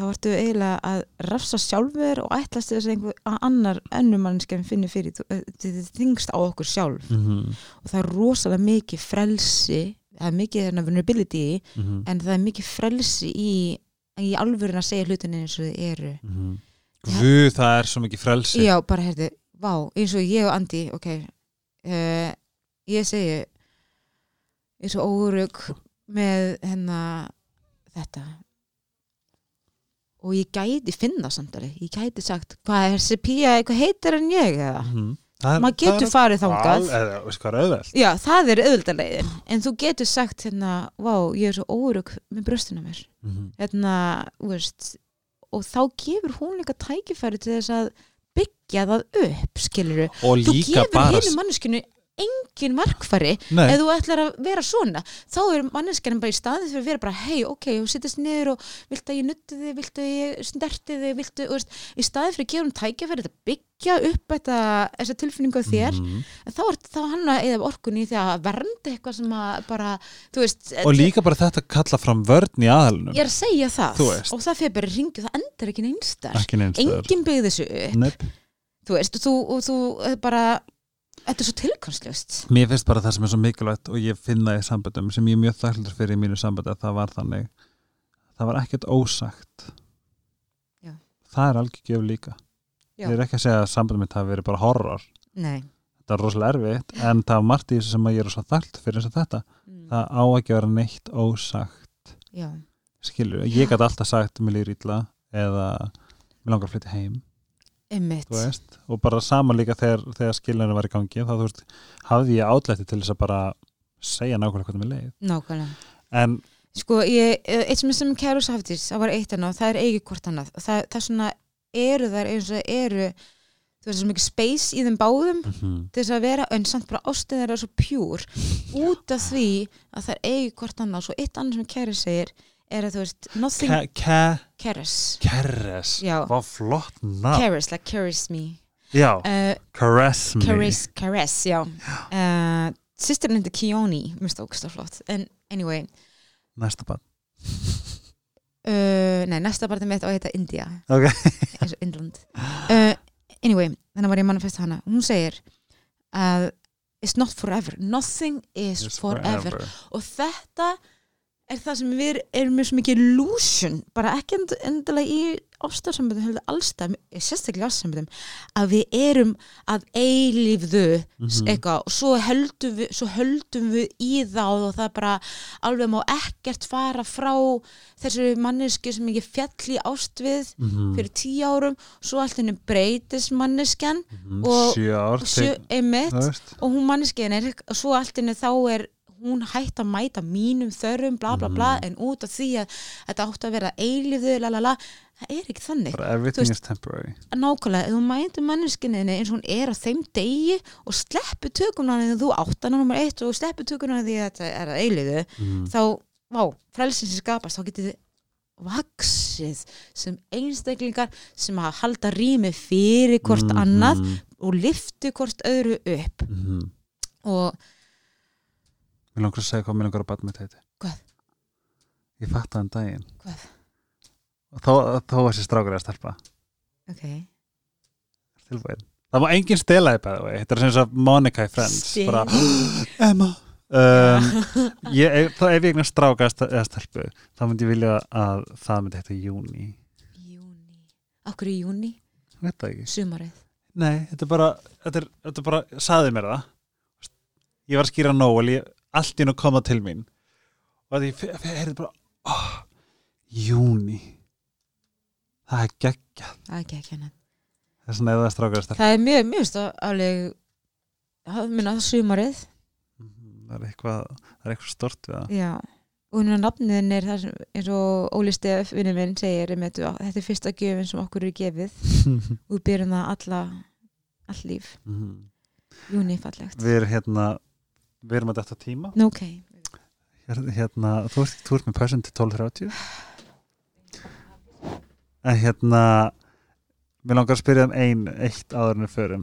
þá ertu eiginlega að rafsa sjálfur og ætlast þess að einhver annar önnur mannskjafn finnir fyrir eh, þetta er þingst á okkur sjálf. Mhm, og það er rosalega mikið frelsi það er mikið þarna vulnerability í, mhm, en það er mikið frelsi í í alvörin að segja hlutinni eins og þið eru. Mhm. Guð, það er svo mikið frelsi. Já, bara heyrðu, vá, eins og ég og Andi ok, uh, ég segi eins og órug með hennar þetta. Og ég gæti finna samt alveg, ég gæti sagt hvað er þessi pía, eitthvað heitir en ég eða. Það er- maður getur það er- farið er auðvelt? Já, það er auðvöldarleiðin en þú getur sagt hérna, vá, ég er svo órug með bröstina mér. Mhm. hérna, þú veist og þá gefur hún líka tækifæri til þess að byggja það upp skilur og þú gefur bara hinu manneskinu engin markfæri Nei, ef þú ætlar að vera svona. Þá er manneskjarinn bara í staðið fyrir að vera bara hei, ok, þú sittast niður og viltu að ég nutti þig, viltu að ég snerti þig viltu, þú veist, í staðið fyrir að gefa hún tækifæri að byggja upp þetta, þessa tilfinningu á þér, Mhm. en þá er þá hann að eða orkunni því að vernda eitthvað sem að bara, þú veist og líka bara þetta kalla fram vörn í aðalunum ég er að segja það og það fyrir bara ringi, það endar ekki neinstar. Enginn byggði þessu upp. Nepp. þú veist, og þú, og þú eh, bara þetta er svo tilkvæmslust Mér finnst bara það sem er svo mikilvægt og ég finna í samböndum sem ég er mjög þakklur fyrir í mínu samböndi að það var þannig. Það var ekkert ósagt. Já. það er algjör gef líka. Já. ég er ekki að segja að samböndum mitt hafi verið bara horror. Nei. Þetta er rosalega erfitt en það var margt í þessu sem að ég er svo þakklur fyrir eins og þetta. Mm. það á ekki að vera neitt ósagt. Já, skilur, ég gæti alltaf sagt mér líður illa eða mér langar að flytja heim veist, og bara sama líka þegar, þegar skilinu var í gangi þá þú veist, hafði ég átlætti til þess að bara segja nákvæmlega það með leið. Nákvæmlega. En sko, ég, eitt sem er sem kæru saftis það var eitt annað, það er eigi hvort annað. Það, það svona eru þær eins og eru þú veist, svo mikið space í þeim báðum mm til þess að vera, en samt bara ástæðar er svo pjúr út af því að það er eigi hvort annað, svo eitt annað sem kæru segir er að þú veist, nothing cares. Já. Hvað flott nafn. Cares, like caress me. Já, uh, caress me. caress, caress, já. Uh, sýstirinn hindi Kioni mér finnst það ógsta flott, en anyway. Næsta bann uh, nei, næsta bara mitt á að heita India. Ok. [LAUGHS] eins og Indland. Uh, anyway, þannig var ég manifesta hana. Hún segir að it's not forever, nothing is It's forever. og þetta er það sem við erum svo mikið illusion, bara ekki end- endilega í ástafsamböndum, heldur allstað sérstaklega ástafsamböndum, að við erum að eilífðu Mhm. eitthvað og svo höldum við, svo höldum við í það og það bara alveg má ekkert fara frá þessu mannesku sem ekki fjall í ást við Mhm. fyrir tíu árum svo allt henni Mhm. og- Sjö ár og þú veist. og hún manneskjan er og svo allt henni þá er hún hætti að mæta mínum þörfum bla bla bla Mhm. en út af því að þetta átti að vera eilíðu lalala, það er ekki þannig everything Þú is temporary nákvæmlega, þú mætir manneskinni eins og hún er á þeim degi og sleppu tökum hann þegar þú átt hann nummer eitt og sleppu því að þetta er að eiliðu mm. þá, vá, frelsin sem skapast þá getið þið vaksið sem einstaklingar sem að halda rými fyrir hvort Mhm. annað og liftu hvort öðru upp Mhm. og Mér langar að segja hvað mér langar að batna heiti. Hvað? Ég fatt það um daginn. Hvað, og þá, þá var þessi strákur að stelpa. Ok. Tilbúin Það má enginn stela þið bæði Þetta er sem þess að Monica í Friends bara, [GASPS] Emma. Um, ég, þá ef ég eignast stráka eða stel- eða stelpu þá myndi ég vilja að það myndi heita Júni júni, okkur í júni Veit það ekki. Sumarið. Nei, þetta er bara, þetta er, þetta er bara saði mér það. Ég var að skýra nóg og ég, allt í nú koma til mín. Og að ég heyrði bara oh, Júni Það er geggjað. Það er hennar Það er svona eða stelpa það er mjög, mjög stað afleg það minna það sumarið. Mhm, Það er eitthvað, það er eitthvað stort við það. Já. Og hún er nafniðin er það eins og Óli Stef vinnu minn segir einmitt, þetta er fyrsta gjöfin sem okkur er gefið. Og [LAUGHS] við byrjum það alla all líf, Mhm. júni fallegt. Við erum hérna Við erum að þetta tíma. Nú, ok, Hér- hérna, þú, ert, þú ert með person til 12.30 En hérna Mér langar að spyrja um ein eitt áður en við förum.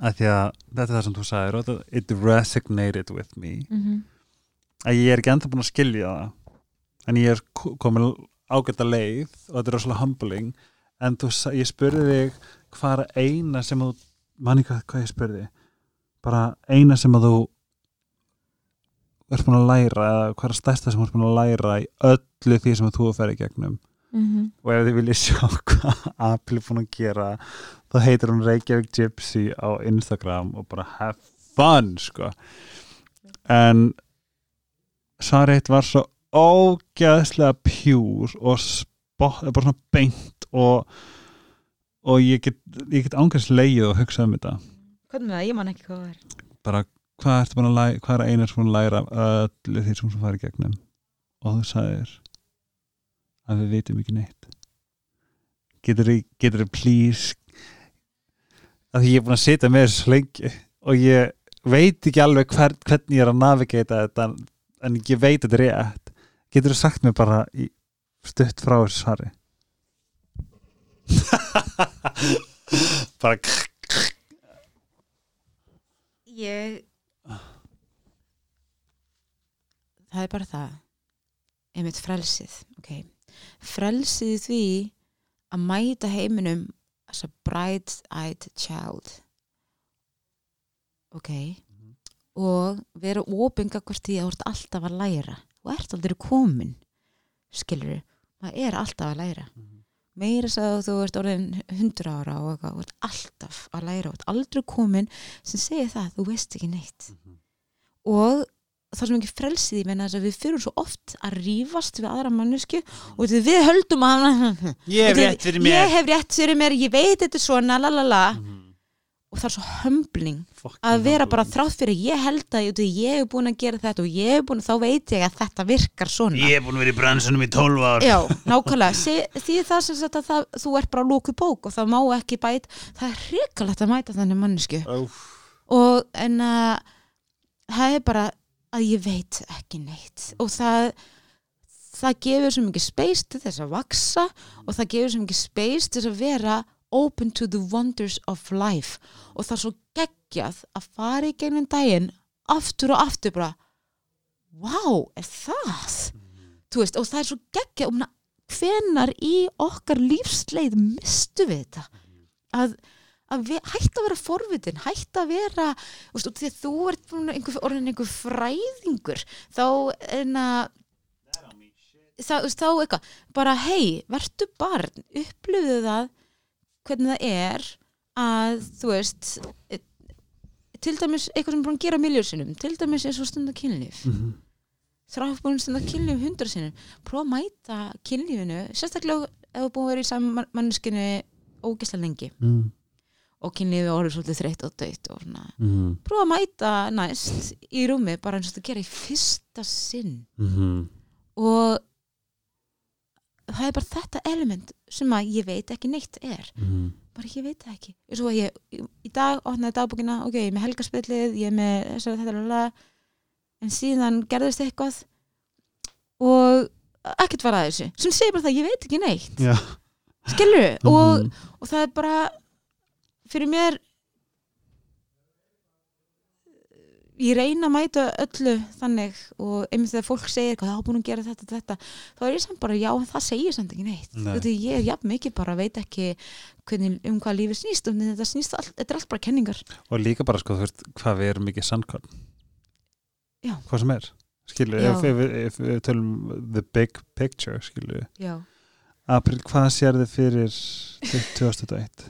Að því að þetta er það sem þú þetta- it resonated with me. Mm -hmm. að ég er ekki ennþá búin að skilja það. En ég er ko- komin ágæta leið og þetta er rosalega humbling. En þú, ég spurði þig hvað er eina sem þú manni hvað, hvað ég spurði bara eina sem að þú ert búin að læra eða hvað er stærsta sem þú ert búin að læra í öllu því sem þú fer í gegnum? Mm og ef þið viljið sjá [LAUGHS] hvað Apple er búin að gera þá heitir hún Reykjavík Gypsy á Instagram og bara have fun sko. En svarið eitt var svo ógæðslega pjúr og spott, bara svona beint og, og ég get, get ángast leið og hugsa um þetta Hvernig með það, ég man ekki hvað það er. Bara hvað ertu búin að læra hvað er eina sem búin að læra öllu því sem þú farið gegnum? Og þú sagðir að við vitum ekki neitt. Getur þið getur þið please að því ég er búin að sitja með þessu svo lengi og ég veit ekki alveg hver, hvernig ég er að navigata þetta en, ég veit þetta rétt. Getur þið sagt mér bara í stutt frá þessu svari? [LAUGHS] Bara Ég Það er bara það. Einmitt frelsið okay. frelsið því að mæta heiminum as a bright-eyed child. Ok. Og vera óbynga hvort því að þú ert alltaf að læra. Og ert aldrei komin skilur maður er alltaf að læra meira að þú ert orðin 100 ára og eitthvað, þú ert alltaf að læra og ert aldrei komin sem segir það, þú veist ekki neitt. Og það sem ekki frelsið í menna þess að við fyrir svo oft að rífast við aðra mannesku og við höldum að ég hef rétt fyrir mér. Ég hef rétt fyrir mér, ég veit þetta svona lalala, Mhm. Og það er svo hömbling Fucking að vera bara humbling. þrátt fyrir ég held að ég hef búin að gera þetta og ég hef búin, þá veit ég að þetta virkar svona. Ég hef búin að vera í bransunum í 12 ár. Já, nákvæmlega, því það sem sagt að það, þú ert bara að lóku bók og það má ekki bæt, það er hrikalegt að mæta þannig mannesku Óf. og en að það er bara að ég veit ekki neitt. Og það það gefur svo mikið space til þess að vaksa og það gefur svo mikið space til þess að vera open to the wonders of life. Og það er svo geggjað að fara í gegnum daginn aftur og aftur bara wow, er það? Þú veist, og það er svo geggjað um hvenar í okkar lífsleið mistu við þetta? Að að við, hætta að vera forvitin hætta að vera veist, því að þú ert einhver, orðin einhver fræðingur þá en að þá, eitthvað bara hei, vertu barn upplöfuðu það hvernig það er að þú veist e- til dæmis eitthvað sem er búin að gera miljóðsinnum til dæmis eins og stunda kynlíf Mhm. þrátt búin að stunda kynlíf hundra sinnum prófa að mæta kynlífinu sérstaklega ef þú búin að vera í saman manneskinu ógeðslega lengi Mm. og kynlífi orðið svolítið þreytt og döytt og svona Mhm. prófa að mæta næst í rúmi bara eins og þetta gera í fyrsta sinn Mhm. og það er bara þetta element sem að ég veit ekki neitt er. Mhm. bara ég veit það ekki. Og að ég, í- dag opnaði dagbókina ok, ég er með helgarspillið, ég er með þess að þetta lala, en síðan gerðist eitthvað og ekkert var að þessu sem segir bara það, ég veit ekki neitt. Skilur og, Mhm. og það er bara fyrir mér ég reyna að mæta öllu þannig og einmitt þegar fólk segir hvað er búin að gera þetta, þetta þá er ég samt bara, já, en það segir samt ekki neitt Nei. Nei. ég er jafn mikið bara, veit ekki hvernig, um hvað lífið snýst um þetta snýst, all, þetta er allt bara kenningar og líka bara sko, þú veist, hvað við erum mikið sannkorn Já. hvað sem er skilur, ef, ef, ef, ef við tölum the big picture, skilur já, April, hvað sér þið fyrir 2021?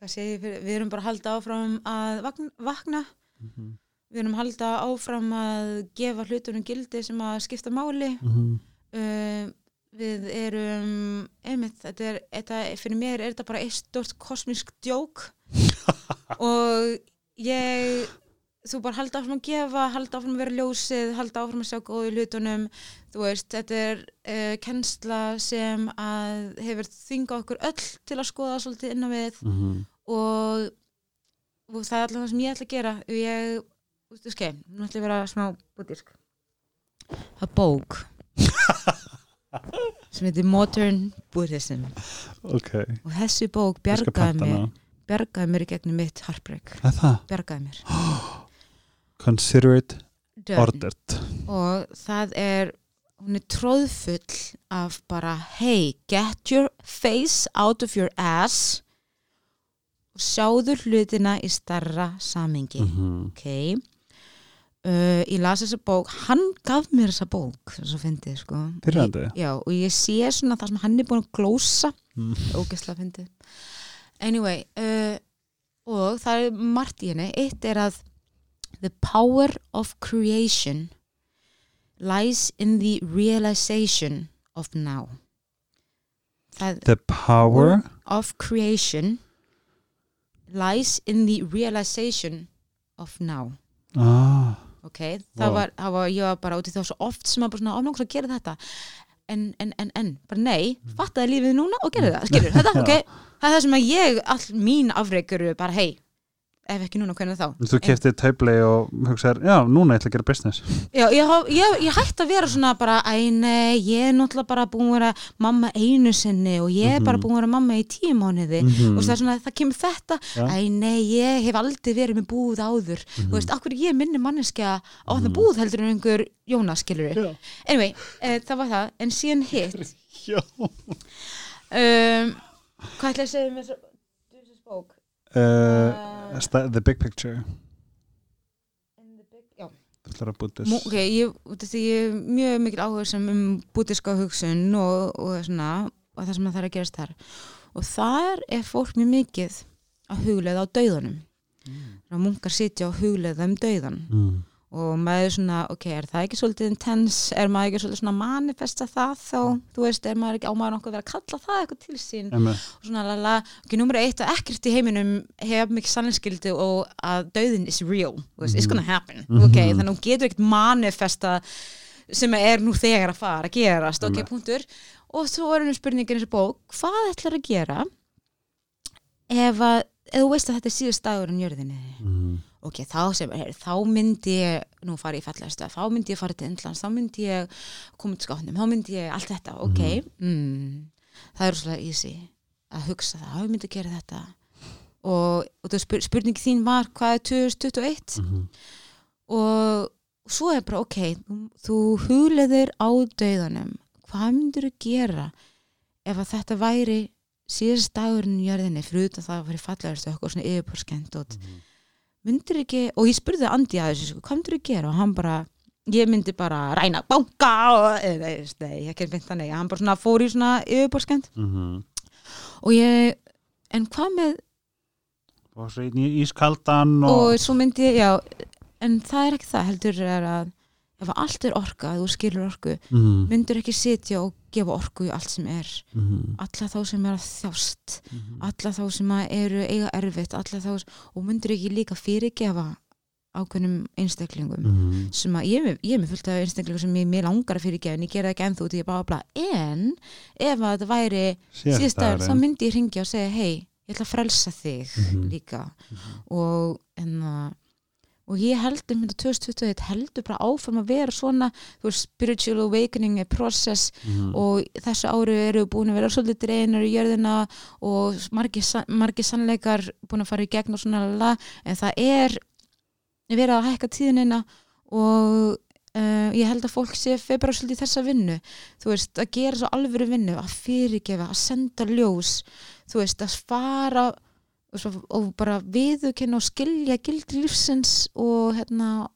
hvað segir ég fyrir við erum bara halda áfram að vakna, vakna. Mhm. Við erum halda áfram að gefa hlutunum gildi sem að skipta máli. Mhm. uh, við erum einmitt, þetta er, þetta, fyrir mér er þetta bara eitt stort kosmisk djók. [LAUGHS] Og ég þú bara halda áfram að gefa halda áfram að vera ljósið, halda áfram að sjá góðu hlutunum, þú veist þetta er uh, kennsla sem að hefur þingað okkur öll til að skoða svolítið inn á við. Mhm. og, og það er alltaf það sem ég ætla að gera. Ég, þú veist, skei, nú ætla ég að vera smá búdísk það er bók. [LAUGHS] Sem heitir Modern Buddhism. Ok, og þessi bók bjargaði mér bjargaði mér í gegnum mitt heartbreak. Það? bjargaði mér. [GASPS] Consider it Done. ordered. Og það er hún er tróðfull af bara hey, get your face out of your ass og sjáðu hlutina í starra samingi Mhm. ok uh, ég las þessa bók hann gaf mér þessa bók þess að fyndið sko? Ég- já, og ég sé svona það sem hann er búin að glósa. Mm. anyway uh, og það er margt í henni. Eitt er að the power of creation lies in the realization of now. Það The power of creation lies in the realization of now. Ah, ok, það var, það var ég var bara út í þá svo oft sem að bara svona ofnangst að gera þetta. En, en, en, en, bara nei fattaði lífið núna og gerði það, skilur þetta, [LAUGHS] ok, það er það sem að ég all mín afreikur bara, hei ef ekki núna, hvernig þá Þú kefti taubli og hugsaðir, já, núna ég ætla að gera business Já, ég, ég, ég hætti að vera svona bara, æ nei, ég er náttúrulega bara búin að vera mamma einu sinni og ég er bara Mhm. búin að vera mamma í tíu mánuði Mhm. og það er svona, það kemur þetta Já. æ nei, ég hef aldrei verið með búð áður þú veist, akkur ég minni manneskja á það Mhm. búð heldur en einhver Jónas, skilur Já. anyway, uh, það var það, en síðan hitt [LAUGHS] Já um, hvað ætla ég að segja með þessu þessu uh, sta- The big picture. Þú ætlar að búta Mú, ok, ég, ég er mjög mikil áhuga sem um bútiska hugsun og, og svona, og það sem að það er að gerast þar. Og þar er fólk mjög mikið að hugleiða á dauðanum. Mm. munkar sitja og hugleiða um dauðan mm. Og maður svona, ok, er það ekki svolítið intense, er maður ekki svolítið svona manifesta það þá, þú veist, er maður ekki á maður nokkuð að vera að kalla það eitthvað til sín? Emme, og svona lala, ok, nummer eitt að ekkert í heiminum hef mikið sannskildi og að dauðin is real, veist, it's gonna happen. Mhm. ok, þannig að hún getur ekkert manifesta sem er nú þegar að fara að gerast, ok, punktur. Og svo er henni spurningin í þessu bók hvað ætlar að gera ef að, ef þú veist að þetta er síðust dagur en jörðinni? Mm. Ok, þá sem, her, þá myndi ég nú fara í fallegasta, þá myndi ég fara til Indlands, þá myndi ég koma til skátnum þá myndi ég allt þetta, ok mm. það er svolítið easy að hugsa það, þá myndi ég gera þetta og, og það spur, spurningi þín var hvað er 2021 Mm. og svo er bara ok, þú, hugleðir á dauðanum hvað myndir þú gera ef að þetta væri síðast dagurinn í jörðinni fyrir utan það að væri fallegastu eitthvað svona yfirborskend og myndir ekki, og ég spurði Andi að þessu, sko, hvað myndir þú gera? Og hann bara, ég myndi bara ræna banka og, eh, nei, nei, ég ekki mynd þannig, hann bara svona fór í svona yfirborskend Mm. og ég, en hvað með Og svo í ískaldan og, og svo myndi ég, já en það er ekki það, heldur er að ef að allt er orka, þú skilur orku mm. myndur ekki sitja og gefa orku í allt sem er Mm. alla þá sem er að þjást Mm. alla þá sem að eru eiga erfitt alla þá, og myndur ekki líka fyrirgefa ákveðnum einstaklingum Mm. sem að ég, er ég er með fullt af einstaklingum sem ég, mér langar að fyrirgefa en ég gera það ekki út í að bá bla en ef að þetta væri síðast dagur þá myndi ég ringja og segja hei, ég ætla að frelsa þig Mhm. líka Mhm. og, en, uh, og ég heldur mynda 2021 heldur bara áfram að vera svona veist, spiritual awakening process Mm. og þessu ári eru búin að vera svolítið dreinar í jörðina og margir, sa- margir sannleikar búin að fara í gegn og svona lala, en það er verið að hækka tíðinina og uh, ég held að fólk sé bara svolítið þessa vinnu þú veist, að gera svo alvöru vinnu að fyrirgefa, að senda ljós þú veist, að fara og, svo, og bara viðurkenna og skilja gildi lífsins og hérna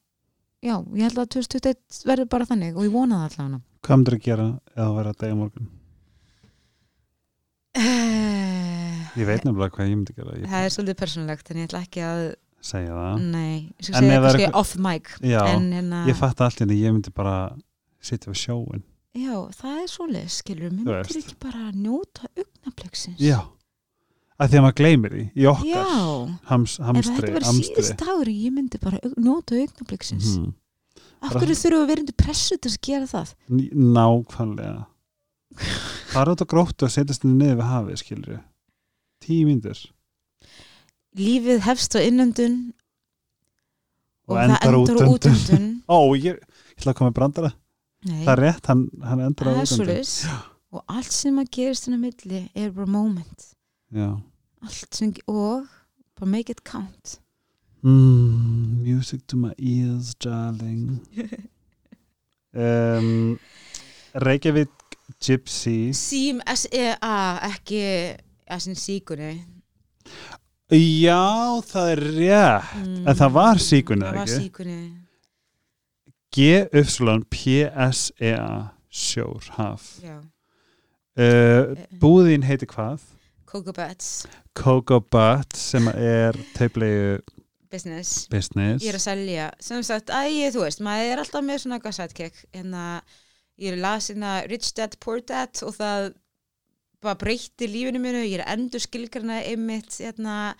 já, ég held að 2021 verður bara þannig og ég vona það allavega. Hvað myndir að gera eða að vera að degja morgun? Eh, Ég veit nefnilega hvað ég myndi gera Ég Það er svolítið persónulegt en ég ætla ekki að segja það. Nei, ég skal En segja það er off mic Já, en hérna, ég fatt allt hérna Ég myndi bara sitja við sjóin já, það er svoleið skilur, mér myndir ekki bara njóta augnableksins Já að Því að maður gleymir því Í okkar hams, ef hamstri þetta verður síðust dagur ég myndi bara aug- njóta augnableksins Mhm. Af hverju þurfum við að vera undir pressu til að gera það? Nákvæmlega. Það er út á gróttu að setjast niður við hafið skilur Tíu myndir Lífið hefst á innöndun Og og, það endar endar á útöndun. [LAUGHS] Ó, ég, ég ætla að koma með brandara. Nei, Það er rétt, hann, hann endur á útöndun. [GASPS] og allt sem að gerist inn á milli er bara moment Já. Allt sem, og bara make it count. Mm, Music to my ears, darling. [LAUGHS] Um, Reykjavík Gypsy. Sím S-E-A ekki S-in síkunni Já, það er rétt. Mm, En það var síkunni, það var síkunni G-Y-P-S-E-A Sjór, haf. Já, uh, Búðin heiti hvað? Coco Bats Coco Butt sem er teiflegu business. Business. Ég er að selja, sem sagt, æ, þú veist maður er alltaf með svona eitthvað sidekick. En að ég er lasin að Rich Dad Poor Dad og það bara breytti lífinu mínu, ég er endur skilgrana einmitt hérna,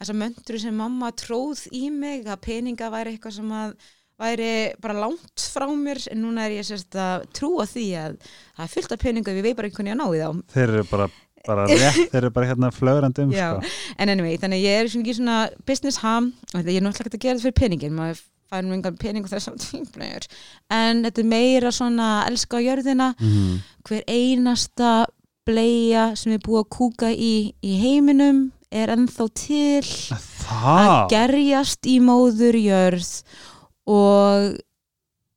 þessa möndru sem mamma tróð í mig að peninga væri eitthvað sem að væri bara langt frá mér. En núna er ég sérst að trúa því að það er fullt af peninga við veit bara einhvern veginn að ná í þá. Þeir eru bara, bara rétt Þeir eru bara hérna flögrandi um Já. sko. en anyway, þannig að ég er svona ekki svona business ham, ég er náttúrulega ekki að gera þetta fyrir peningin maður fær nú engan pening og það er samt [LAUGHS] tímplegur en þetta er meira svona að elska á jörðina mm. hver einasta bleia sem er búið að kúka í í heiminum er ennþá til að Það gerjast í móður jörð og,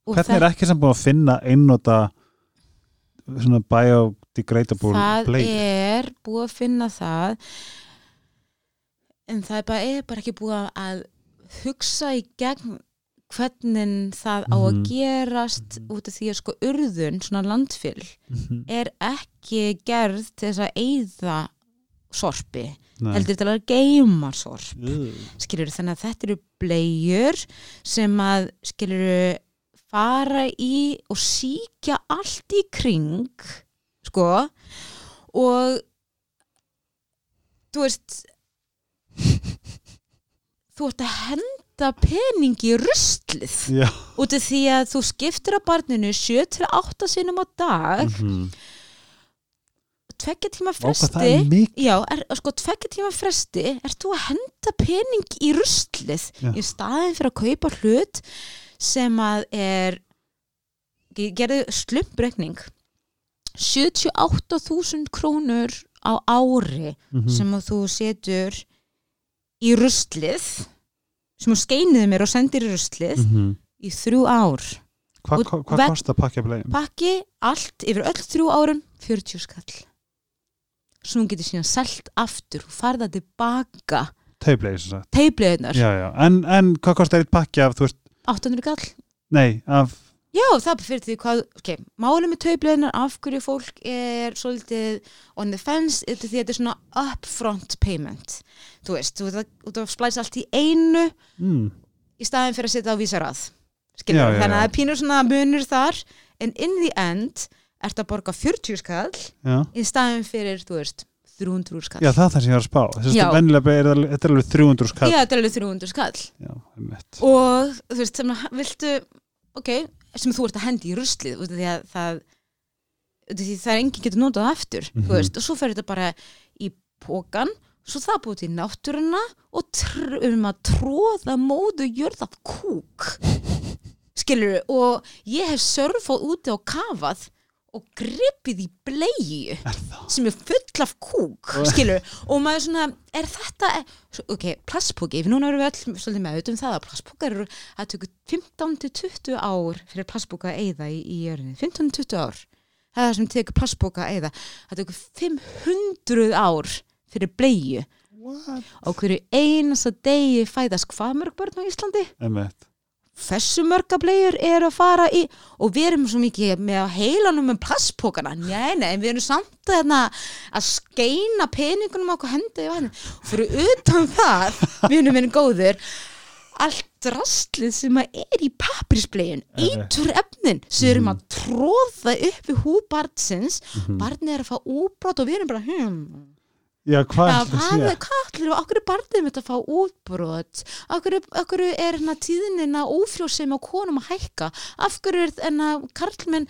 og Hvernig er ekki sem búin að finna einnota svona biodegradable það bleið er búið að finna það en það er bara, er bara ekki búið að hugsa í gegn hvernig það á að Mhm. gerast út af því að sko urðun, svona landfyll Mhm. er ekki gerð til þess að eyða sorpi, Nei. heldur til að geima sorp Ugh. skilur þannig að þetta eru bleiur sem að skilur fara í og síkja allt í kring sko og þú veist þú ert að henda peningi í ruslið Já. út af því að þú skiptir á barninu 7-8 sinum á dag. Mhm. tveggja tíma Ó, hvað það fresti Já, er, sko, tveggja tíma fresti ert þú að henda pening í ruslið Já. í staðin fyrir að kaupa hlut sem að er ég gerði slumprekning 78.000 krónur á ári Mhm. sem að þú setur í ruslið sem þú skeiniði mér og sendir í ruslið Mhm. í þrjú ár. Hvað hva, hva kostar pakki af bleiðum? pakki allt yfir öll þrjú árum 40 skall. Svo hún getur síðan selt aftur og farða tilbaka. Sem já, en, en hvað kostar eitt pakki af, þú veist, 800 kall nei, af já, það fyrir því hvað ok, málið með teipleðunar, af hverju fólk er svolítið on the fence er því að þetta er svona upfront payment. Þú veist, þú veist, þú veist splæs allt í einu mm, í staðin fyrir að setja á vísarað. Já, þannig að það er pínur svona munur þar en in the end ertu að borga 40 skall já, í staðin fyrir, þú veist 300 skall. Já það er það sem ég var að spá. Þessi, Já. venjulega er þetta er alveg 300 skall. Já, þetta er alveg 300 skall. Já, og þú veist, sem að viltu ok, sem þú ert að hendi í ruslið því að það því það er enginn getur notað aftur Mhm. þú veist, og svo fer þetta bara í pókan svo það búið til náttúruna og tr um að tróða móðu jörð af kúk. [LAUGHS] Skilur og ég hef surfað úti og kafað og gripið í er það? sem er full af kúk skilur, og maður svona, er þetta ok, plastpóki, núna erum við öll svolítið með um það að plastpókar eru að tökur 15-20 ár fyrir plastpóka að eyða í, í jörðinni. 15-20 ár, það er það sem tekur plastpóka að eyða, það tökur 500 ár fyrir What? og hverju einasta degi fæðast hvað mörg börn á Íslandi? Einmitt hversu mörga bleiur eru að fara í og við erum svo mikið með að heilanum með plastpókana, nei, nei, við erum samt að, hérna, að skeina peningunum okkur vatni og fyrir utan það, erum minn góður allt drastlið sem að er í pappirsbleiun eitur efnin. Sem erum að tróða upp við húð barnsins. Barnið er að fá útbrot og við erum bara hmm, já, hvað er þetta að hvað sé? er kallir og okkur er barnið mitt að fá útbrot? Okkur, okkur er hérna tíðinina ófrjósemi á konum að hækka? Af hverju er enna karlmenn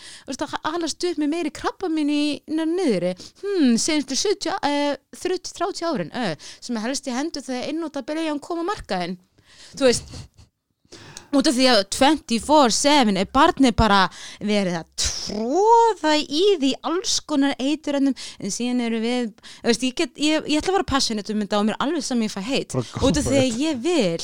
alast upp með meiri krabba mín í niðri? Hmm, senstu 70, uh, 30-30 árin uh, sem helst í hendur þegar einnóta byrja að koma á markaðin þú veist út af því að 24-7 er barnið bara verið að tróða í því alls konar eituröndum en síðan eru við veist, ég, get, ég, ég ætla að vera passionate um þetta og mér er alveg saman ég fæ heit út af því að ég vil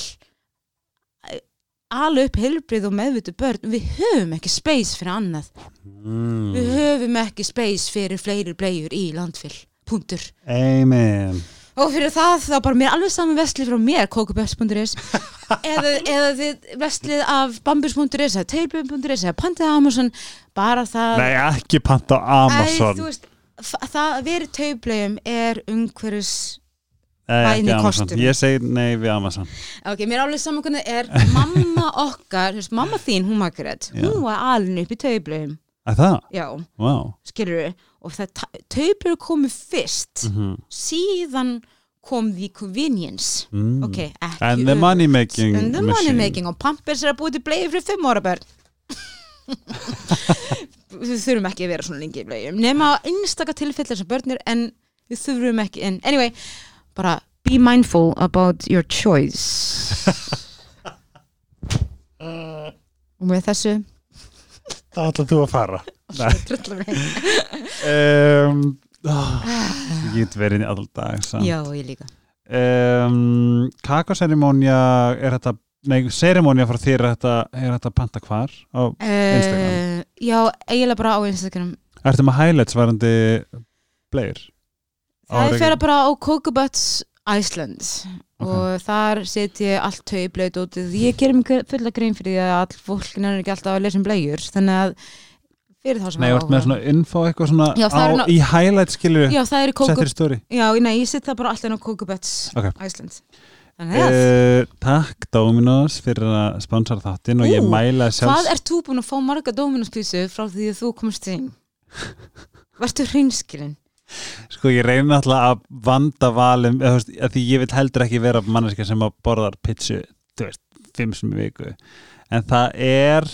alveg upp heilbrið og meðvitu börn. Við höfum ekki space fyrir annað. Mm. við höfum ekki space fyrir fleiri bleiur í landfyll punktur. Amen og fyrir það þá bara mér alveg saman vestlið frá mér kókuböfs.is [LAUGHS] eða, eða þið vestlið af bambus.is eða tailbjörn.is eða pantið á Amazon bara það nei, ekki panta á Æ, Amazon þú veist, þa- það að vera taublegum er bæði Amazon. kostur. ég segi nei við Amazon ok, mér alveg saman hvernig er mamma okkar, mamma þín, hún Margaret Já. hún var alin upp í taublegum að það, já, wow skilur við og það taublegur komið fyrst mm síðan kom the convenience. Mm. ok, ekki and the money making And the money making. Og Pampers er að búið til bleið fyrir fimm ára börn. [LAUGHS] Við þurfum ekki að vera svona lengi í bleiðum nema á einstaka tilfellir sem börnir en við þurfum ekki en anyway, bara be mindful about your choice. [LAUGHS] Og með þessu það ætlaðu þú að fara. [LAUGHS] Um, oh, ég get verið í all dag samt. já, ég líka. Um, Kakoserimónia er þetta nei, serimónia frá þér er þetta, er þetta panta hvar? Á, Instagram? uh, já, eiginlega bara á Instagram. Ertu með highlights varandi bleir það er fyrir bara á Cocobuts Iceland Ok. og þar set ég allt taublaut út ég gerir mig fulla grein fyrir því að all fólk er ekki alltaf að lesa um blegjur þannig að fyrir þá sem með áhuga. svona info eitthvað svona Já, á, ná- í er Coco settir í story já, nei, ég set það bara alltaf inn á Cocobuts Ok. Iceland þannig að uh, Takk Dominos fyrir að sponsora þáttinn og ég mæla sjálfs hvað ert þú búin að fá marga Dominos písu frá því að þú komst inn [LAUGHS] varstu hreinskilin Sko ég reyni alltaf að vanda valum veist, að því ég vil heldur ekki vera manneska sem að borðar veist, fimm sem í viku. En það er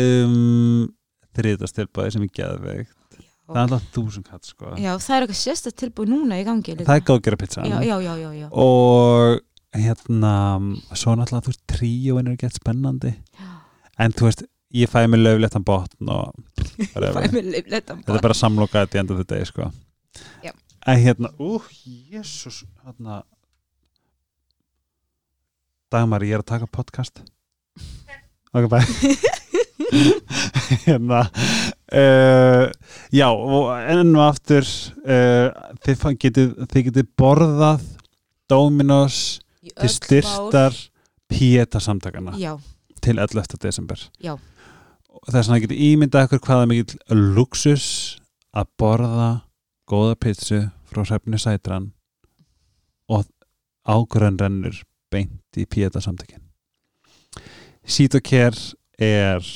um, þriðastilbæði sem er geðveikt. Það er alltaf þúsund katt sko. Já, það er eitthvað sérstætt tilbúið núna í gangi líka. það er góð að gera pizza já, já, já, og hérna svo náttúrulega þú veist tríóin er gett spennandi. En þú veist ég fæ mig löfléttan botn og [LAUGHS] whatever. Fæ mér leifleitt þetta er bara samlokaðið í enda þetta degi sko Já. en hérna, ú, jésus hérna Dagmar, ég er að taka podcast [LAUGHS] ok, bæ [LAUGHS] hérna uh, já, og enn og aftur uh, þið getið þið getið borðað Dominos til styrtar Pieta samtakana Já, til 11. desember Já. þess vegna getið ímyndað ykkur hvaða mikill luxus að borða góða pizzu frá hrefni sætran. Og ágrunn rennur beint í Pieta samtökin Sítokær er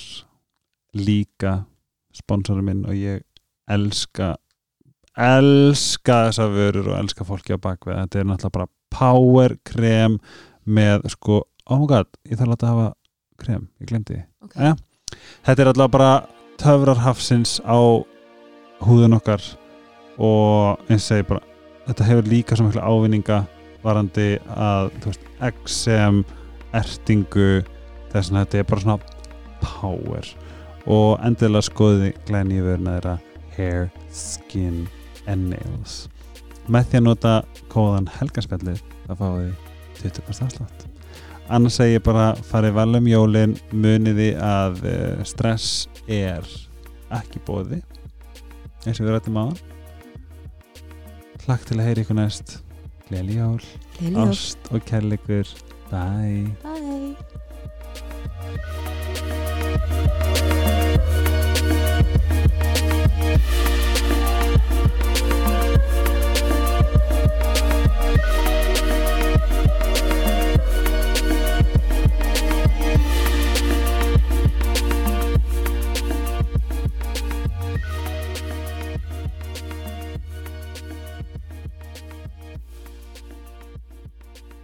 líka sponsorinn minn og ég elska elska þessa vörur og elska fólki á bakvið þetta er náttúrulega bara power krem með sko, oh my god ég þarf að láta hafa krem, ég glemdi. Því Ok. Jæja. þetta er alltaf bara töfrar hafsins á húðun okkar og eins og segi bara þetta hefur líka svo miklu ávinninga varandi að veist, XM ertingu þess að þetta er bara svona power. Og endilega skoði glæni vöruna þeirra hair, skin and nails. Með því að nota kóðan helgarspjallið þá fáið þið 20% afslátt annars segi ég bara farið vel um jólin muniði að eh, stress er ekki bóði eins og við rættum á hlakk til að heyra ykkur næst. Gleyli jól, ást og kærleikur. Bye. Bye.